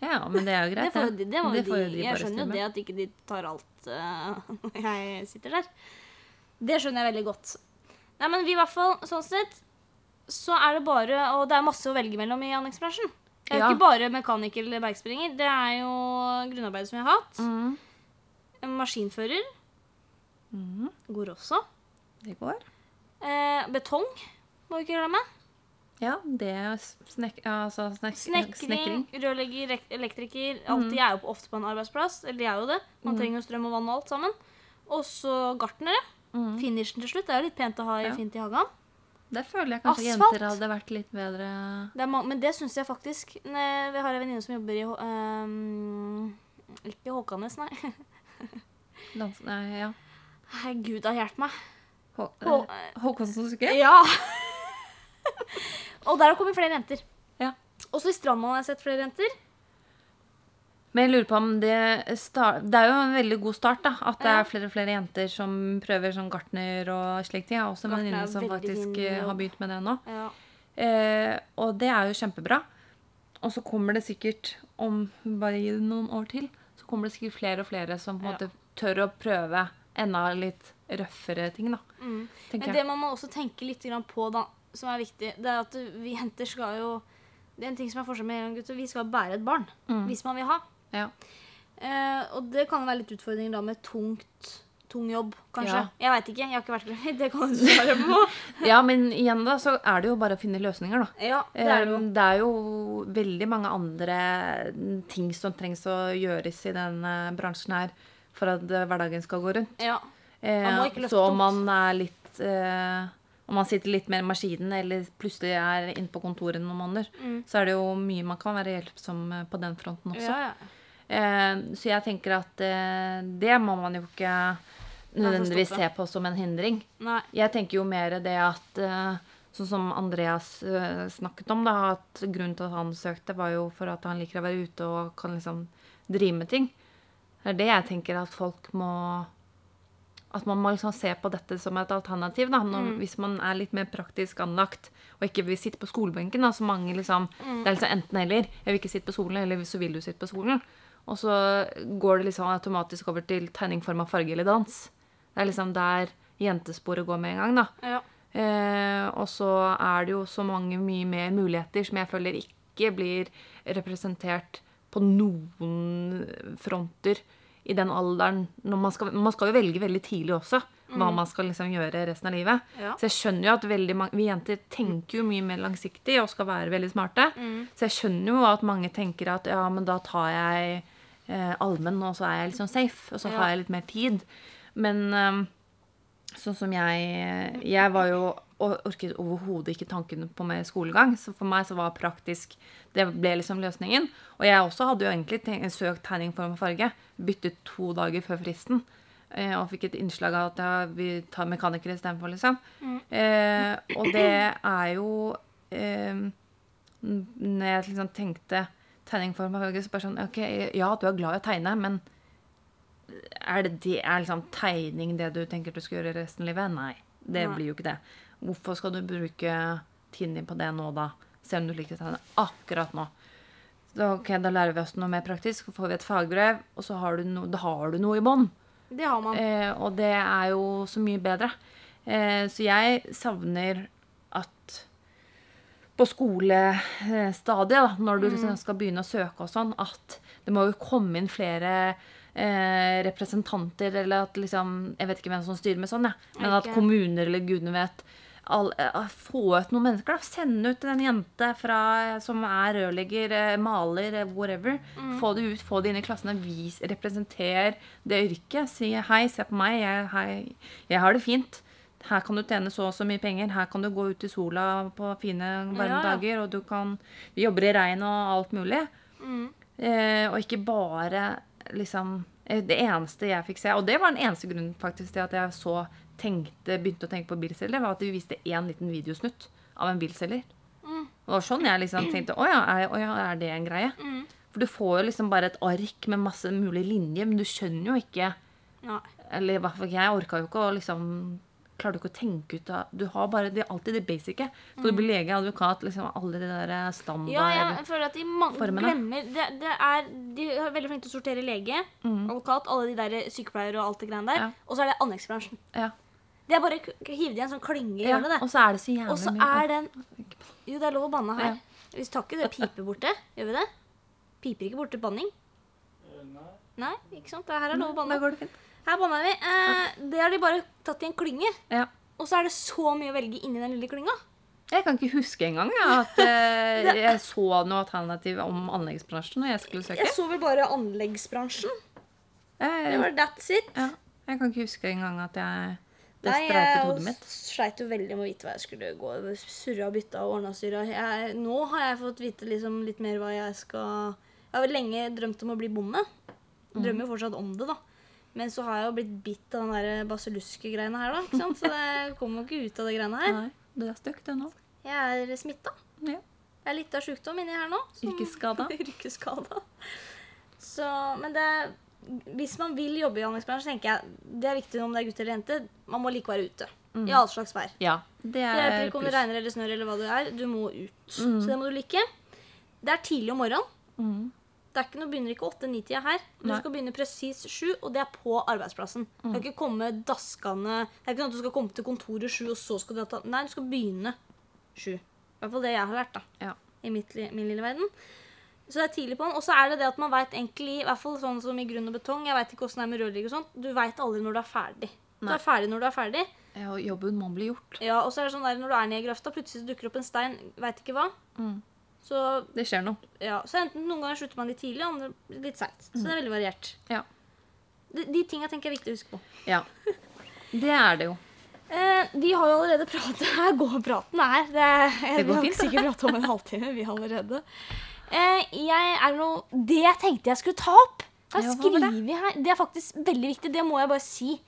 Ja, men det er jo Det greit. får, jo de, det må får de, jo de jeg skjønner jo det at ikke de tar alt uh, <laughs> når jeg sitter der. Det skjønner jeg veldig godt. Nei, men vi i hvert fall, sånn sett, så er det bare Og det er masse å velge mellom i anleggsbransjen. Det er Ja. ikke bare mekaniker eller bergspringer. Det er jo grunnarbeid som vi har hatt. Mm. Maskinfører Mm. går også. Det går. Eh, betong må vi ikke glemme. Ja, det er snek, altså snek, Snekring, rørlegger, elektriker. Alt Mm. de er jo ofte på en arbeidsplass. Eller de er jo det. Man trenger jo strøm og vann og alt sammen. Og så gartnere. Mm. Finishen til slutt. Det er jo litt pent å ha i Ja. fint i hagen. Der føler jeg kanskje Asfalt. jenter hadde vært litt bedre Det men det syns jeg faktisk Vi har en venninne som jobber i um, Ikke Håkanes, nei. <laughs> dans... Nei, ja. Herregud, har hjulpet meg. Hå, Hå- eh, Håkonsens uke? Ja! <laughs> og der har kommet flere jenter. Ja. Også i Strandmann har jeg sett flere jenter. Men jeg lurer på om det start, Det er jo en veldig god start, da. At det er flere og flere jenter som prøver sånn gartner og slikt. Jeg har også en venninne som faktisk fin eh, har begynt med det nå. Ja. Eh, og det er jo kjempebra. Og så kommer det sikkert, om bare gi det noen år til, så kommer det sikkert flere og flere som på en Ja. måte tør å prøve enda litt røffere ting, da. Mm. Men det man må også tenke litt på, da, som er viktig, det er at vi jenter skal jo Det er en ting som er forskjell med gutter. Vi skal bære et barn. Mm. Hvis man vil ha. Ja. Eh, og det kan være litt utfordringer da med tungt tung jobb, kanskje. Ja. Jeg veit ikke. Jeg har ikke vært gravid. <laughs> Det kan du svare på. <laughs> Ja, men igjen da, så er det jo bare å finne løsninger, da. Ja, det er det jo. Eh, Det er jo veldig mange andre ting som trengs å gjøres i denne bransjen her for at eh, hverdagen skal gå rundt. Ja. Eh, Man må ikke løfte så om man er litt eh, Om man sitter litt mer i maskinen, eller plutselig er inne på kontoret noen måneder, Mm. så er det jo mye man kan være hjelpsom eh, på den fronten også. Ja, ja. Eh, så jeg tenker at eh, det må man jo ikke nødvendigvis se på som en hindring. Nei. Jeg tenker jo mer det at eh, Sånn som Andreas snakket om, da, at grunnen til at han søkte, var jo for at han liker å være ute og kan liksom drive med ting. Det er det jeg tenker at folk må At man må liksom se på dette som et alternativ. da, når, Hvis man er litt mer praktisk anlagt og ikke vil sitte på skolebenken. da, så mange liksom, Det er liksom enten-eller. Jeg vil ikke sitte på skolen, eller så vil du sitte på skolen. Og så går det liksom automatisk over til tegning, form av farge eller dans. Det er liksom der jentesporet går med en gang. da. Ja. Eh, og så er det jo så mange mye mer muligheter som jeg føler ikke blir representert på noen fronter i den alderen. Når man, skal, man skal jo velge veldig tidlig også hva man skal liksom gjøre resten av livet. Ja. Så jeg skjønner jo at veldig mange, vi jenter tenker jo mye mer langsiktig og skal være veldig smarte. Så jeg skjønner jo at mange tenker at ja, men da tar jeg eh, allmenn, og så er jeg liksom safe. Og så Ja. har jeg litt mer tid. Men um, Sånn som jeg Jeg var jo og orket overhodet ikke tanken på mer skolegang. Så for meg så var praktisk Det ble liksom løsningen. Og jeg også hadde jo egentlig søkt tegning, form og farge. Byttet to dager før fristen. Eh, og fikk et innslag av at ja, vi tar mekanikere istedenfor, liksom. Eh, og det er jo eh, Når jeg liksom tenkte tegning, form og så bare sånn OK, ja, du er glad i å tegne, men er det, det er liksom tegning det du tenker du skal gjøre resten av livet? Nei, det Nei. blir jo ikke det. Hvorfor skal du bruke tiden din på det nå, da? Se om du liker å tegne akkurat nå. Så, ok, Da lærer vi oss noe mer praktisk, så får vi et fagbrev, og så har du, no, da har du noe i bånn. Det har man. Eh, og det er jo så mye bedre. Eh, så jeg savner at på skolestadiet, da, når du mm. skal begynne å søke og sånn, at det må jo komme inn flere eh, representanter, eller at liksom Jeg vet ikke hvem som styrer med sånn, jeg. Men at kommuner eller gudene vet all, eh, Få ut noen mennesker, da. Sende ut en jente fra, som er rørlegger, eh, maler, whatever. whatever. Få det ut, få det inn i klassene. Vis, representer det yrket. Si hei, se på meg. Jeg, hei, jeg har det fint. Her kan du tjene så og så mye penger. Her kan du gå ut i sola på fine, varme Ja, dager. Og du kan Vi jobber i regn og alt mulig. Mm. Eh, og ikke bare liksom eh, Det eneste jeg fikk se, og det var den eneste grunnen faktisk til at jeg så tenkte, begynte å tenke på bilselger, var at vi viste én liten videosnutt av en bilselger. Mm. Og det var sånn jeg liksom tenkte Å ja, er, å ja, er det en greie? Mm. For du får jo liksom bare et ark med masse mulige linjer, men du skjønner jo ikke Nei. Eller i hvert fall jeg orka jo ikke å liksom Klarer du ikke å tenke ut av Du har bare det, alltid det basice. Skal du bli lege, advokat, liksom alle de der standard Mm. Ja, jeg føler at de Formene. glemmer det, det er, De er veldig flinke til å sortere lege, advokat, alle de der sykepleiere og alt det greiene der. Mm. Ja. Og så er det anleggsbransjen. Ja. Det er bare å hive det i en sånn klynge i hjørnet, det. Og så er det så jævlig Og så mye er den Jo, det er lov å banne her. Ja. Hvis tar ikke det pipe borte. Gjør vi det? Piper ikke borte banning? Nei, Nei, ikke sant? Her er lov å Da banne. går det fint. Her banner vi. Eh, det har de bare tatt i en klynge. Ja. Og så er det så mye å velge inni den lille klynga. Jeg kan ikke huske engang ja, at eh, <laughs> jeg så noe alternativ om anleggsbransjen når jeg skulle søke. Jeg så vel bare anleggsbransjen. Det var that's it. ja, jeg kan ikke huske engang at jeg Det streifet jeg hodet mitt. sleit jo veldig med å vite hva jeg skulle gå. Surra og bytta og ordna og styra. Nå har jeg fått vite liksom litt mer hva jeg skal Jeg har vel lenge drømt om å bli bonde. Jeg Drømmer jo fortsatt om det, da. Men så har jeg jo blitt bitt av den der basilluske-greiene her, da. Ikke sant? Så det <laughs> kommer jo ikke ut av det greiene her. Nei, det er støkt, det nå. Jeg er smitta. Ja. Det er litt av sjukdom inni her nå. Yrkesskada. <laughs> Yrkesskada. Så, men det Hvis man vil jobbe i anleggsbransjen, tenker jeg det er viktig om det er gutt eller jente. Man må like være ute. I all slags vær. Ja, det Det hjelper er ikke om det regner eller snør eller hva det er. Du må ut. Så det må du like. Det er tidlig om morgenen. Mm. Det er ikke noe, begynner ikke 8-9-tida her. Du Nei. skal begynne presis sju, og det er på arbeidsplassen. Du kan ikke komme daskende Det er ikke noe at du skal komme til kontoret sju, og så skal du ta Nei, du skal begynne sju. I hvert fall det jeg har lært, da. Ja. I mitt, min lille verden. Så det er tidlig på den. Og så er det det at man veit egentlig, i hvert fall sånn som i grunn og betong, jeg veit ikke åssen det er med rørlegger og sånt, du veit aldri når du er ferdig. Du er ferdig når du er ferdig. Ja, og jobben må bli gjort. Ja, Og så er det sånn der når du er nede i grøfta, plutselig dukker opp en stein, veit ikke hva. Mm. Så Det skjer noe. ja, så enten noen ganger slutter man litt tidlig, andre litt seint. Så det er veldig variert. Ja. De, de tinga tenker jeg er viktig å huske på. ja. Det er det jo. Eh, vi har jo allerede pratet <laughs> Her går praten her. Det, er- Det går vi har fint, sikkert pratet om en halvtime, vi allerede. Eh, jeg er noe Det jeg tenkte jeg skulle ta opp, jeg har Ja, skrevet her. Det er faktisk veldig viktig. Det må jeg bare si.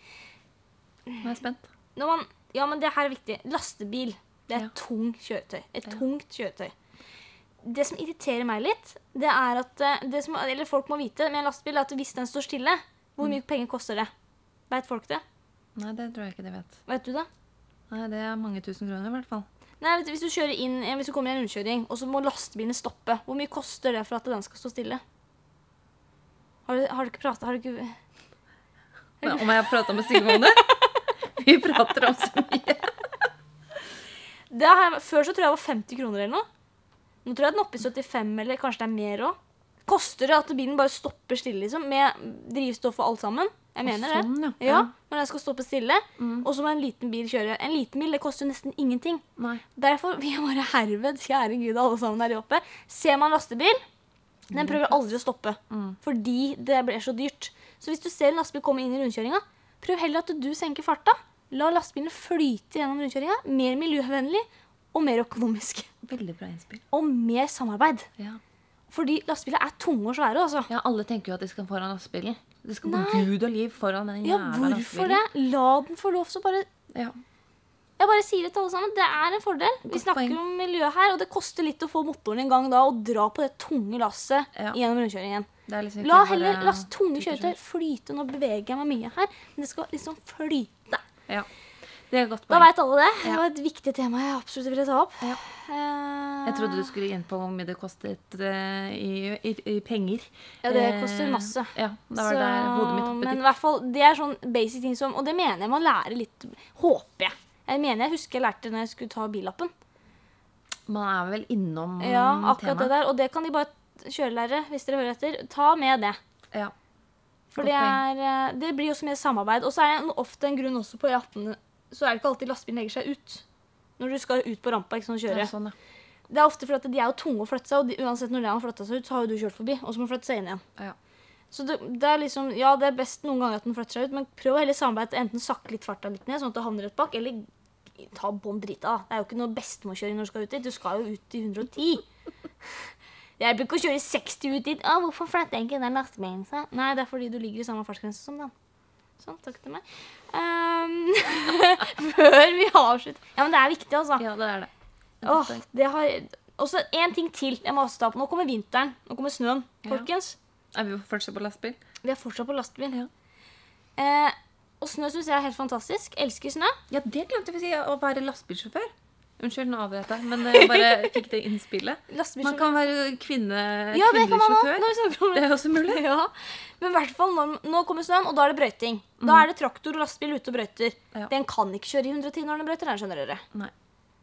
Nå er jeg spent. Man, ja, men det her er viktig. Lastebil. Det er Ja. tungt kjøretøy. Et Ja. tungt kjøretøy. Det som irriterer meg litt, det er at eh, det som, Eller folk må vite med en lastebil, er at hvis den står stille, hvor Mm. mye penger koster det? Veit folk det? Nei, det tror jeg ikke de vet. Vet du det? Nei, det er mange tusen kroner i hvert fall. Nei, vet du, Hvis du kjører inn, hvis du kommer i en rundkjøring, og så må lastebilen stoppe, hvor mye koster det for at den skal stå stille? Har du, har du ikke prata Har du ikke Men om jeg har prata med Sigve om det? <laughs> Vi prater om så mye. jeg, Før så tror jeg det var 50 kroner eller noe. Nå tror jeg den er oppe i 75, eller kanskje det er mer òg. Koster det at bilen bare stopper stille, liksom, med drivstoff og alt sammen? Jeg mener sånn, det. ja. Ja, Når den skal stoppe stille. Mm. Og så må en liten bil kjøre. En liten bil det koster nesten ingenting. Nei. Derfor vil jeg bare herved, kjære Gud alle sammen der oppe, ser man lastebil, den prøver aldri å stoppe. Mm. Fordi det blir så dyrt. Så hvis du ser en lastebil komme inn i rundkjøringa, prøv heller at du senker farta. La lastebilen flyte gjennom rundkjøringa. Mer miljøvennlig og mer økonomisk. Veldig bra innspill. Og mer samarbeid. Ja. Fordi lastebiler er tunge og svære. altså. ja, alle tenker jo at de skal foran lastebilen. Det skal Nei. Gud og liv foran den Ja, hvorfor det? La den få lov, så bare Ja. Jeg bare sier det til alle sammen. Det er en fordel. Vi snakker poeng. om miljø her, og det koster litt å få motoren i gang da og dra på det tunge lasset Ja. gjennom rundkjøringen. Det liksom La heller last tunge kjøretøy flyte. Nå beveger jeg meg mye her, men det skal liksom flyte. Ja. Det er godt Da poeng. veit alle det. Det var et viktig tema jeg absolutt ville ta opp. Ja. Eh, Jeg trodde du skulle inn på hvor mye det kostet uh, i, i, i penger. Ja, det Eh, koster masse. Ja, da var så, der hodet mitt oppe men i hvert fall, det er sånn basic ting som Og det mener jeg man lærer litt, håper jeg. Jeg mener jeg husker jeg lærte det når jeg skulle ta billappen. Man er vel innom temaet. Ja, akkurat det der. Og det kan de bare kjørelærere, hvis dere hører etter, ta med det. Ja. For det, er, det blir jo så mer samarbeid. Og så er det ofte en grunn også på E18, så er det ikke alltid lastebilen legger seg ut. Når du skal ut på rampa ikke sånn kjøre. Ja, sånn, ja. Det er ofte fordi de er jo tunge å flytte seg, og de, uansett når de har flytta seg ut, så har jo du kjørt forbi, og så må du flytte seg inn igjen. Ja. Så det, det er liksom, ja, det er best noen ganger at den flytter seg ut, men prøv å heller samarbeide enten sakke litt farta litt ned, sånn at du havner rett bak, eller ta bånn drita. da. Det er jo ikke noe bestemorkjøring når du skal ut dit. Du skal jo ut i 110. Det hjelper ikke å kjøre 60 ut dit. Hvorfor flytter jeg ikke den lastebilen seg? Nei, det er fordi du ligger i samme fartsgrense som den. Sånn, takk til meg. Um, <laughs> før vi avslutter Ja, men det er viktig, altså. ja, det er det. Det et Åh, det har også en ting til. Jeg må også ta på. Nå kommer vinteren. Nå kommer snøen, Ja. folkens. Er vi fortsatt på lastebil? Vi er fortsatt på lastebil. Ja. Eh, og snø syns jeg er helt fantastisk. Elsker snø. Ja, det glemte vi å si. Å være lastebilsjåfør. Unnskyld, nå avbrøt jeg, men jeg bare fikk det innspillet. <laughs> Man kan være kvinne, Ja, kvinnelig sjåfør. Om Det er også mulig. <laughs> Ja. Men i hvert fall nå kommer snøen, og da er det brøyting. Da er det traktor og lastebil ute og brøyter. Ja. Den kan ikke kjøre i 110 når den brøyter. Den skjønner dere. Nei.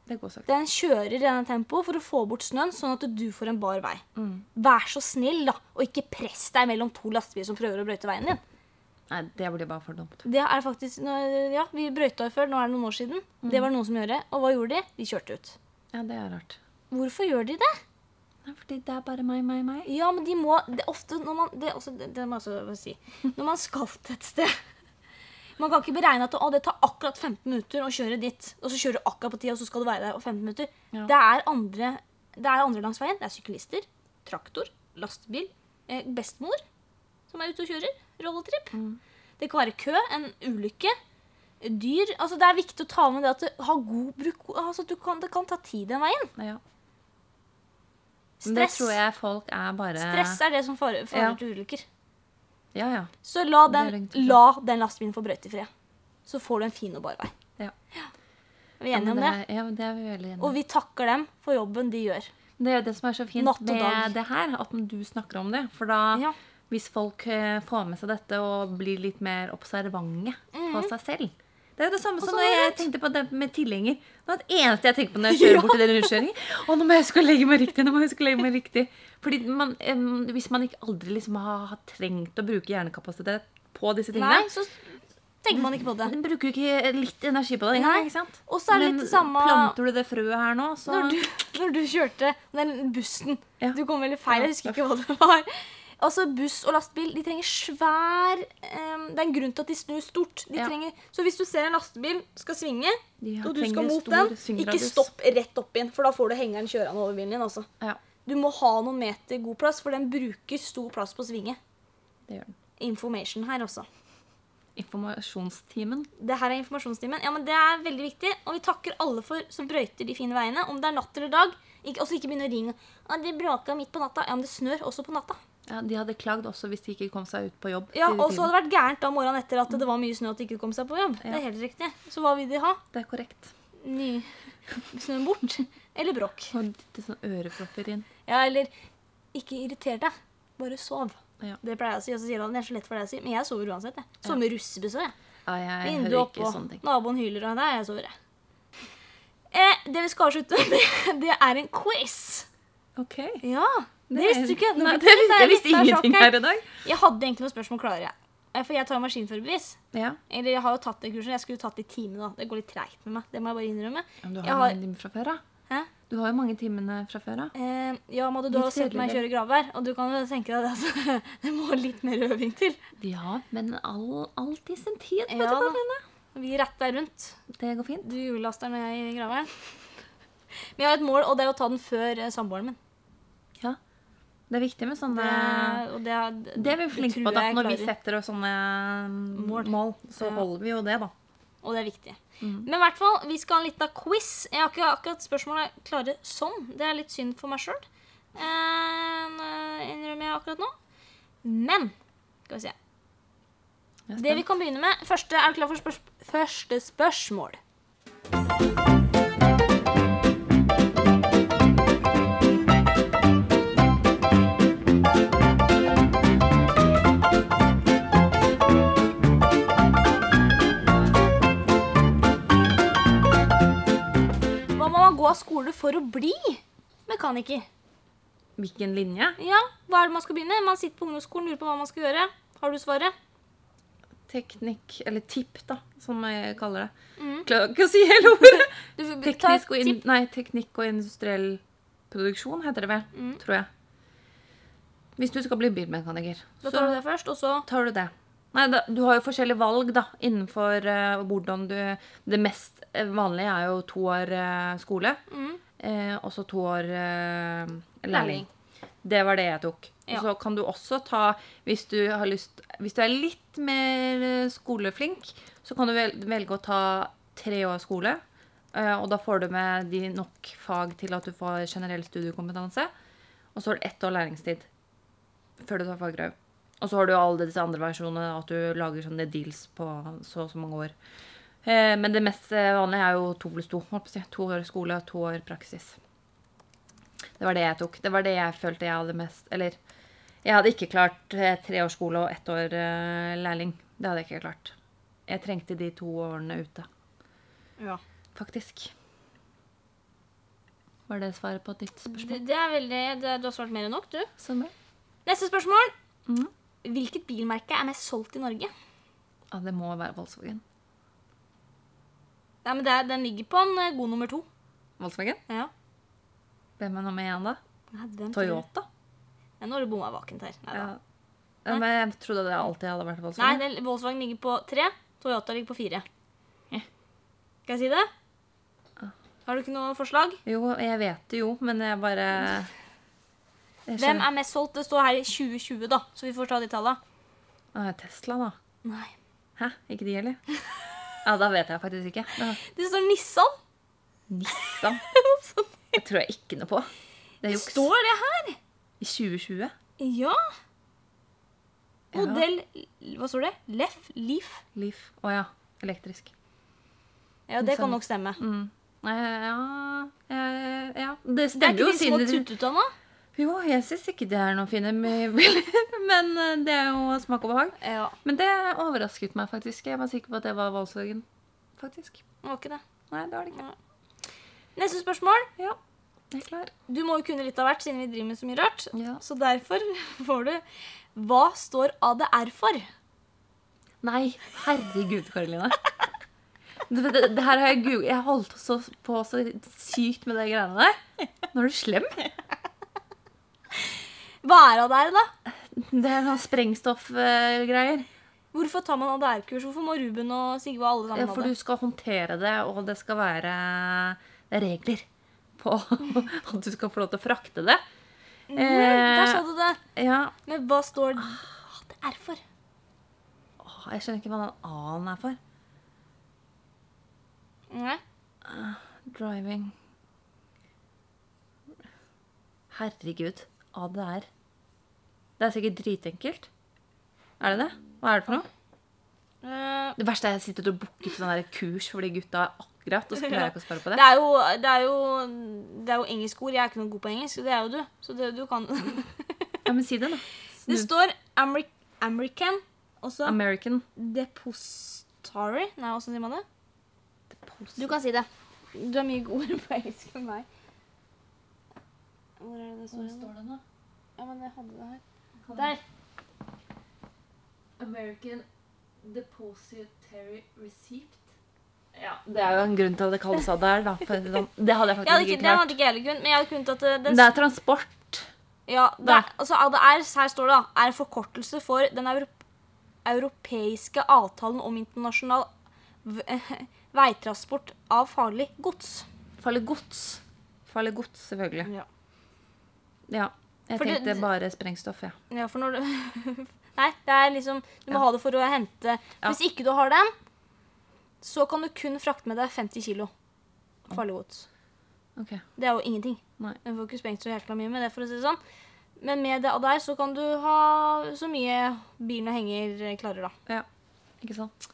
Den kjører i denne tempoet for å få bort snøen, sånn at du får en bar vei. Mm. Vær så snill, da, og ikke press deg mellom to lastebiler som prøver å brøyte veien din. Nei, det blir bare for dumt. Det er faktisk, Ja, vi brøyta jo før, nå er det noen år siden. Mm. Det var noen som gjorde. Og hva gjorde de? De kjørte ut. Ja, det er rart. Hvorfor gjør de det? Nei, fordi det er bare meg, meg, meg. Ja, men de må det ofte når man, det, også, det, det må jeg også si. <laughs> Når man skal til et sted Man kan ikke beregne at det tar akkurat 15 minutter å kjøre dit, og så kjører du akkurat på tida, og så skal du være der om 15 minutter. Ja. Det, er andre, det er andre langs veien. Det er syklister, traktor, lastebil, eh, bestemor som er ute og kjører. Rolletripp. Mm. Det kan være kø, en ulykke. Dyr. Altså, det er viktig å ta med det at har god bruk altså, du kan, Det kan ta tid den veien. Ja. Men det tror jeg folk er bare Stress er det som farer Ja. til ulykker. Ja, ja. Så la den, det la den lastebilen få brøyte i fred. Så får du en fin og bar vei. Ja. Er vi enige om det? Ja, det er vi veldig enige Og vi takker dem for jobben de gjør. Det er det som er så fint med det her, at du snakker om det. For da, Ja. Hvis folk eh, får med seg dette og blir litt mer observante mm. på seg selv Det er det samme som når jeg tenkte på det med tilhenger. Det var det eneste jeg tenkte på når jeg <laughs> kjører bort til den rundkjøringen. Å, nå må jeg huske legge meg riktig. nå må jeg huske legge meg riktig. Fordi man, em, Hvis man ikke aldri liksom har, har trengt å bruke hjernekapasitet på disse tingene, Nei, så tenker man ikke på det. den bruker ikke litt energi på det engang. Ikke sant? Og så er det litt det samme planter du det frøet her nå, så når du, <laughs> når du kjørte den bussen. Ja. Du kom veldig feil, jeg husker ikke hva det var. Altså, Buss og lastebil de trenger svær um, Det er en grunn til at de snur stort. De Ja. trenger, så hvis du ser en lastebil skal svinge, og du skal mot den, ikke stopp rett opp inn, for da får du hengeren kjørende over bilen din. Altså. Ja, Du må ha noen meter god plass, for den bruker stor plass på svinget. det gjør den. Information her, altså. Informasjonstimen. Det her er informasjonstimen. Ja, men Det er veldig viktig. Og vi takker alle for som brøyter de fine veiene. Om det er natt eller dag. Ikke, også ikke begynne å ringe. Ah, 'Det bråka midt på natta.' Ja, men det snør også på natta. Ja, De hadde klagd også hvis de ikke kom seg ut på jobb. Ja, Og så hadde det vært gærent da morgenen etter at det var mye snø at de ikke kom seg på jobb. Det er helt riktig. Så hva vil de ha? Det er korrekt. Ny <laughs> snø bort? Eller bråk? Og litt sånn ørepropper inn. Ja, eller ikke irriter deg. Bare sov. Ja. Det pleier jeg å si. Og så sier han det er så lett for deg å si. Men jeg sover uansett. jeg. Sover med russebuss òg, jeg. Ja, jeg Vinduet oppå, naboen hyler, og der jeg sover jeg. Eh, det vi skal avslutte <laughs> med, det er en quiz. Ok. Ja, det visste du ikke. Nei, det, det jeg visste ingenting her i dag. Jeg hadde egentlig noen spørsmål klare. Jeg. For jeg tar maskinførerbevis. Ja. Eller jeg har jo tatt det kurset. Jeg skulle tatt det i timene. da. Det går litt treigt med meg. Det må jeg bare innrømme. Men du har Jeg jo har- mange timer fra før, da. Hæ? Du har jo mange timene fra før, da. Eh, ja, Madde, du Litt har sett meg kjøre gravvær, og du kan jo tenke deg det. Altså, <laughs> det må litt mer øving til. Ja, men all, alt i sin tid. vet Ja, du, da. Karoline. Vi retter rundt. Det går fint. Du hjullaster når jeg er i gravvær. Men jeg har et mål, og det er å ta den før eh, samboeren min. Ja. Det er viktig med sånne Det, det, Det er vi flinke på, da. Når vi setter oss sånne Mål. mål, så holder vi jo det, da. Og det er viktig. Mm. Men i hvert fall, vi skal ha en liten quiz. Jeg har ikke akkurat spørsmålet klare sånn. Det er litt synd for meg sjøl. innrømmer jeg akkurat nå. Men skal vi se. Det vi kan begynne med første, Er du klar for spørs første spørsmål? Gå av skole for å bli mekaniker? Hvilken linje? Ja, Hva er det man skal begynne? Man sitter på ungdomsskolen og lurer på hva man skal gjøre. Har du svaret? Teknikk, eller TIP, da, som jeg kaller det. Mm. Klarer ikke å si hele ordet. <laughs> teknikk, og, in nei, teknikk og industriell produksjon heter det vel, Mm. tror jeg. Hvis du skal bli bilmekaniker, Da så tar du det først, og så tar du det. Nei, da, du har jo forskjellige valg da, innenfor uh, hvordan du Det mest eh, vanlige er jo to år eh, skole, mm. eh, og så to år eh, Lærling. Det var det jeg tok. Ja. Så kan du også ta, hvis du har lyst Hvis du er litt mer eh, skoleflink, så kan du vel, velge å ta tre år skole. eh, og da får du med de nok fag til at du får generell studiekompetanse. Og så har du ett år læringstid før du tar fagbrev. Og så har du alle disse andre versjonene, at du lager sånne deals på så og så mange år. Eh, men det mest eh, vanlige er jo to pluss to. To år skole, og to år praksis. Det var det jeg tok. Det var det jeg følte jeg hadde mest Eller jeg hadde ikke klart eh, tre års skole og ett år lærling. Det hadde jeg ikke klart. Jeg trengte de to årene ute, Ja. faktisk. Var det svaret på ditt spørsmål? det er veldig det, Du har svart mer enn nok, du. Sånn. Neste spørsmål. Mm. Hvilket bilmerke er mest solgt i Norge? Ja, det må være Volkswagen. Nei, men det er, Den ligger på en eh, god nummer to. Volkswagen? Ja. Hvem er nummer én, da? Nei? Toyota? Ja, nå har du bomma vakent her. Nei, Ja. Ja, Men jeg trodde det alltid hadde vært Nei Volkswagen. det, Volkswagen ligger på tre. Toyota ligger på fire. Ja. Skal jeg si det? Har du ikke noe forslag? Jo, jeg vet det jo, men jeg bare jeg Hvem er mest solgt? Det står her i 2020, da, så vi får ta de tallene. Tesla, da. Nei. Hæ? Ikke de heller? <laughs> Ja, da vet jeg faktisk ikke. Da. Det står Nissan. Nissan. <laughs> Det tror jeg ikke noe på. Det er juks. står det her! I 2020? Ja. Ja. Modell Hva står det? Leff? Leaf? Leaf. Å ja. Elektrisk. Ja, det kan nok stemme. Mm. Ja, ja, ja. Det Det er ikke jo de små nå? Jo, jeg syns ikke det er noen fine. <laughs> Men eh, det er jo smak og behag. Ja. Men det overrasket meg faktisk. Jeg var sikker på at det var Volkswagen. faktisk. Det var ikke det. Nei, det var det ikke. Neste spørsmål. Ja, jeg er klar. Du må jo kunne litt av hvert, siden vi driver med så mye rart. Ja. Så derfor <laughs> får du Hva står ADR for? Nei, herregud, Karoline. Det, det, det her har jeg googlet. Jeg holdt på så sykt med de greiene der. Nå er du slem. Hva er ADR, da? Det er noen sprengstoffgreier. Hvorfor tar man ADR-kurs? Hvorfor må Ruben og Sigve og alle Ja, det? for du skal håndtere det, og det skal være regler på <laughs> at du skal få lov til å frakte det. Mhm, der Eh, sa du det. Ja, Men hva står det er for? Jeg skjønner ikke hva den A-en er for. Nei. Driving Herregud. ADR. Det er sikkert dritenkelt. Er det det? Hva er det for noe? Uh, Det verste er at jeg sitter og booker til der kurs for de gutta akkurat, og så klarer jeg ikke å svare på det det. er jo, det er jo, det er jo engelskord. Jeg er ikke noe god på engelsk. Det er jo du. Så det, du kan <laughs> Ja, men si det, da. Det står Ameri American, Også American. Depository. Nei, åssen sier man det? Du kan si det. Du er mye godere på engelsk enn meg. Hvor er det det står? hen? det, da? Ja, men jeg hadde det her. Der. American Depository Receipt. Ja, Det er jo en grunn til at det kalles ADR, da. For det det hadde jeg Jeg hadde faktisk ikke, klart. Det hadde ikke jeg heller kunnet, men jeg hadde kunnet at det, den, Det er transport. ja, det er, altså ADR, her står det da, er en forkortelse for den europ europeiske avtalen om internasjonal v <laughs> veitransport av farlig gods. Farlig gods. Farlig gods, selvfølgelig. Ja. Ja. Jeg For det- tenkte bare sprengstoff, ja. Ja, for når du <laughs> Nei, det er liksom Du må Ja. ha det for å hente. Hvis ikke du har den, så kan du kun frakte med deg 50 kilo farlig gods. Ok. Det er jo ingenting. Nei. Du får ikke sprengt så jækla mye med det, for å si det sånn. Men med det av deg så kan du ha så mye bilen og henger klarer, da. Ja. Ikke sant?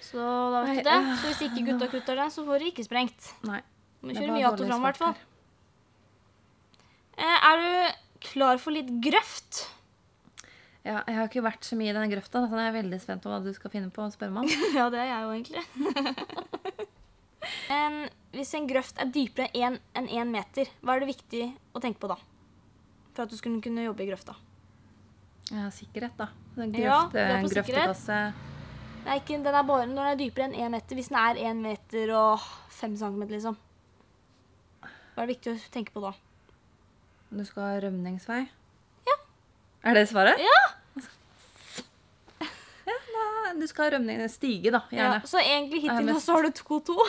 Så da vet du det. øh, Så hvis ikke gutta kutter den, så får du ikke sprengt. Nei. Du må kjøre mye att og fram, i hvert fall. Eh, er du klar for litt grøft? Ja, jeg har ikke vært så mye i denne grøfta, så jeg er veldig spent på hva du skal finne på å spørre meg om. <laughs> Ja, det er jeg jo egentlig. <laughs> en, hvis en grøft er dypere enn en én meter, hva er det viktig å tenke på da? For at du skulle kunne jobbe i grøfta. Ja, sikkerhet, da. Grøft, Ja, det er på sikkerhet. grøftekasse. Nei, ikke, den er bare når den er dypere enn én meter. Hvis den er én meter og fem centimeter, liksom. Hva er det viktig å tenke på da? Du skal ha rømningsvei? Ja. Er det svaret? Ja! Ja, da, du skal ha rømning stige, da. ja så egentlig hittil nå så har du 2-2. <laughs>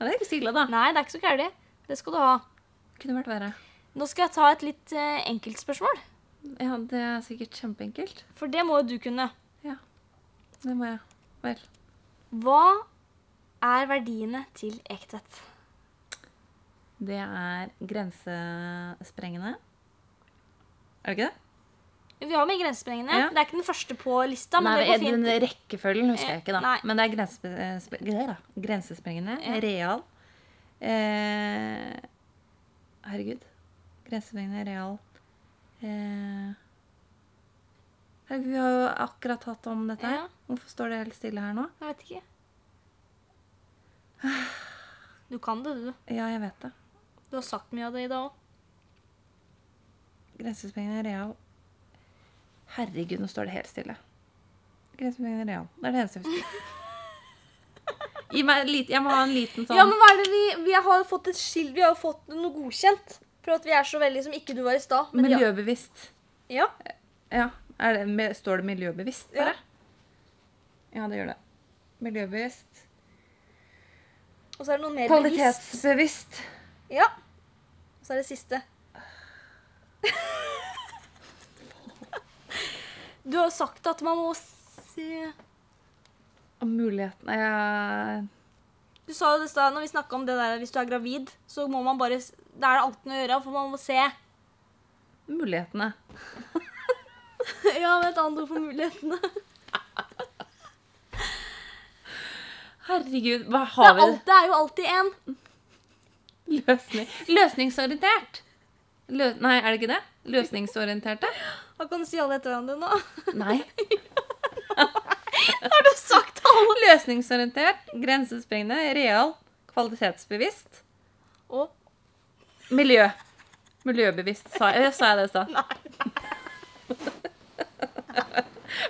Ja, det er ikke så ille, da. Nei, det er ikke så gærent. Det skal du ha. Kunne vært verre. Nå skal jeg ta et litt eh, enkelt spørsmål. Ja, det er sikkert kjempeenkelt. For det må jo du kunne. Ja. Det må jeg. Vel. Hva er verdiene til Ektvedt? Det er grensesprengende. Er det ikke det? Vi har med grensesprengende. Ja. Det er ikke den første på lista, men Nei, fint. Den rekkefølgen husker jeg ikke, da. Nei. Men det er grense, sp- det da. grensesprengende. Ja. Real. Eh, herregud. Grensesprengende, real. Eh, herregud, vi har jo akkurat hatt om dette her. Ja. Hvorfor står det helt stille her nå? Jeg vet ikke. Du kan det, du. Ja, jeg vet det. Du har sagt mye av det i dag òg. er real. Herregud, nå står det helt stille. Grensesprengende, real. Det er det eneste jeg husker. <laughs> Gi meg en lit- jeg må ha en liten sånn Ja, men hva er det vi Vi har jo fått et skilt Vi har jo fått noe godkjent. For at vi er så veldig som ikke du var i stad. men ja. Miljøbevisst. Ja. Ja. Er det, med- står det miljøbevisst Ja. bare? Ja, det gjør det. Miljøbevisst. Og så er det noe mer bevisst. Kvalitetsbevisst. Ja. Og så er det siste. Du har jo sagt at man må se Om mulighetene jeg... Du sa jo det stedet når vi snakka om det der hvis du er gravid, så må man bare Da er det alt noe å gjøre, for man må se. Mulighetene. <laughs> ja, med et annet ord for mulighetene. Herregud, hva Det har er, vi? alt, det er jo alltid en. Løsning. Løsningsorientert. Lø nei, er det ikke det? Løsningsorienterte? Hva kan du si alle etter hverandre nå? Nei. <laughs> Har du sagt alle Løsningsorientert, grensesprengende, real, kvalitetsbevisst. Og Miljø. Miljøbevisst. Sa jeg, sa jeg det i stad? <laughs>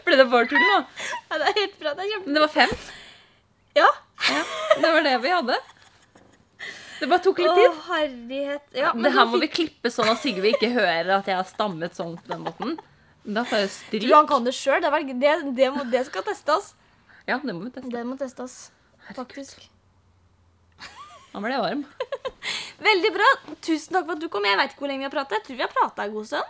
Ble det bare tur nå? ja, det er helt bra. Det er kjempebra. Men det var fem. Ja. Ja, det var det vi hadde. Det bare tok litt Å, tid. herlighet. Ja, men Det her må vi klippe sånn at Sigve ikke hører at jeg har stammet sånn på den måten. Da får jeg Tror du han kan det sjøl? Det, det, det, det skal testes. Ja, det må vi teste. Det må testes, faktisk. Nå ble jeg varm. <laughs> Veldig bra. Tusen takk for at du kom. Jeg vet ikke hvor lenge vi har pratet. Jeg tror vi har prata en god stund.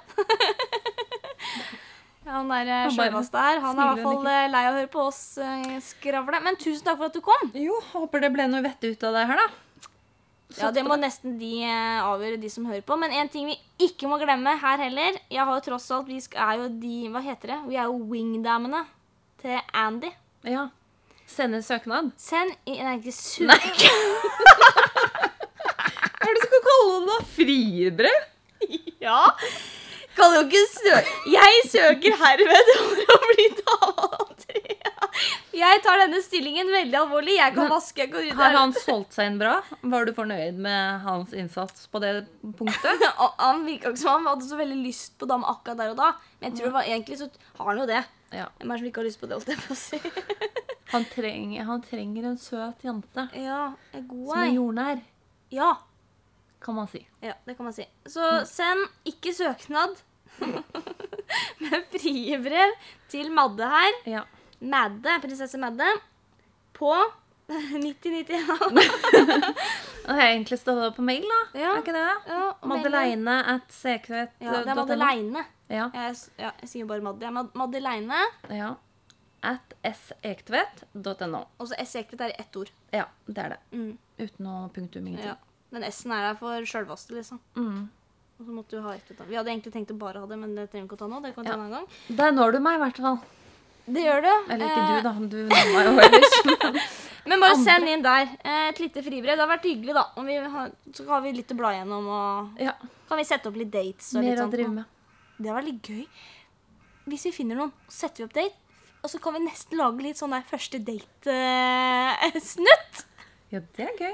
Ja, <laughs> han der eh, sjølvaste her, han er i hvert fall eh, lei av å høre på oss eh, skravle. Men tusen takk for at du kom. Jo, håper det ble noe vettet ut av det her, da. Ja, Det må nesten de eh, avgjøre, de som hører på. Men en ting vi ikke må glemme her heller Jeg har jo tross alt, Vi er jo de Hva heter det? Vi er jo wingdamene til Andy. Ja. Sende søknad. Send i Nei, ikke søknad. Hva er det du skal kalle det, da? Fribrev? <laughs> Ja. Kan jo ikke søke Jeg søker herved for å bli dame. Jeg tar denne stillingen veldig alvorlig. Jeg kan vaske, jeg kan rydde. Har han solgt seg inn bra? Var du fornøyd med hans innsats på det punktet? <laughs> Han virka ikke som han hadde så veldig lyst på dam akkurat der og da. Men jeg tror det var, egentlig så har han jo det. Ja. Hvem er det som ikke har lyst på det? holdt jeg på å si? <laughs> Han, trenger, han trenger en søt jente Ja, er god som er jordnær, Ja, kan man si. ja, det kan man si. Så send ikke søknad, <laughs> men friebrev til Madde her. Ja. Madde, prinsesse Madde, på <laughs> 9091. Det <laughs> har egentlig stått på mail, da. Ja. Er ikke det? Ja, og Madeleine at sekvet. Ja, det er Madeleine. Ja. Jeg, ja, jeg sier bare Madde. Mad Madeleine. ja. At sekvet.no. Og så S Ekvet er i ett ord. Ja, det er det. Mm. Uten noe punktum ingenting. Ja. Den S-en er der for sjølvaste, liksom. Mm. Og så måtte du ha ett. Vi hadde egentlig tenkt å bare ha det, men det trenger vi ikke å ta nå. Det kan vi ta Ja. en annen gang. Der når du meg, i hvert fall. Det gjør du. Eller ikke Eh, du, da. Du meg jo ellers. <laughs> men- bare send inn der. Eh, Et lite fribrev. Det har vært hyggelig, da. Om vi har, så har vi litt å bla gjennom, og ja. kan vi sette opp litt dates. Og litt Mer å drive med. Det er veldig gøy. Hvis vi finner noen, setter vi opp date. Og så kan vi nesten lage litt sånn der første date-snutt. <laughs> Ja, det er gøy.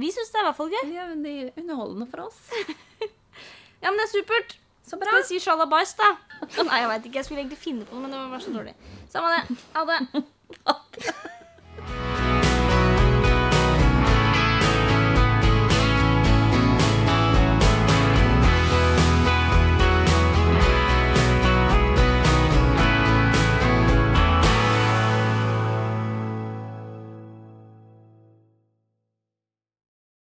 vi syns det er i hvert fall gøy. Ja, men det er underholdende for oss. <laughs> Ja, men det er supert. Så bra. Skal vi si sjalabais, da? <laughs> Nei, jeg veit ikke. Jeg skulle egentlig finne på noe, men det var så dårlig. Samme det. Ha det. <laughs>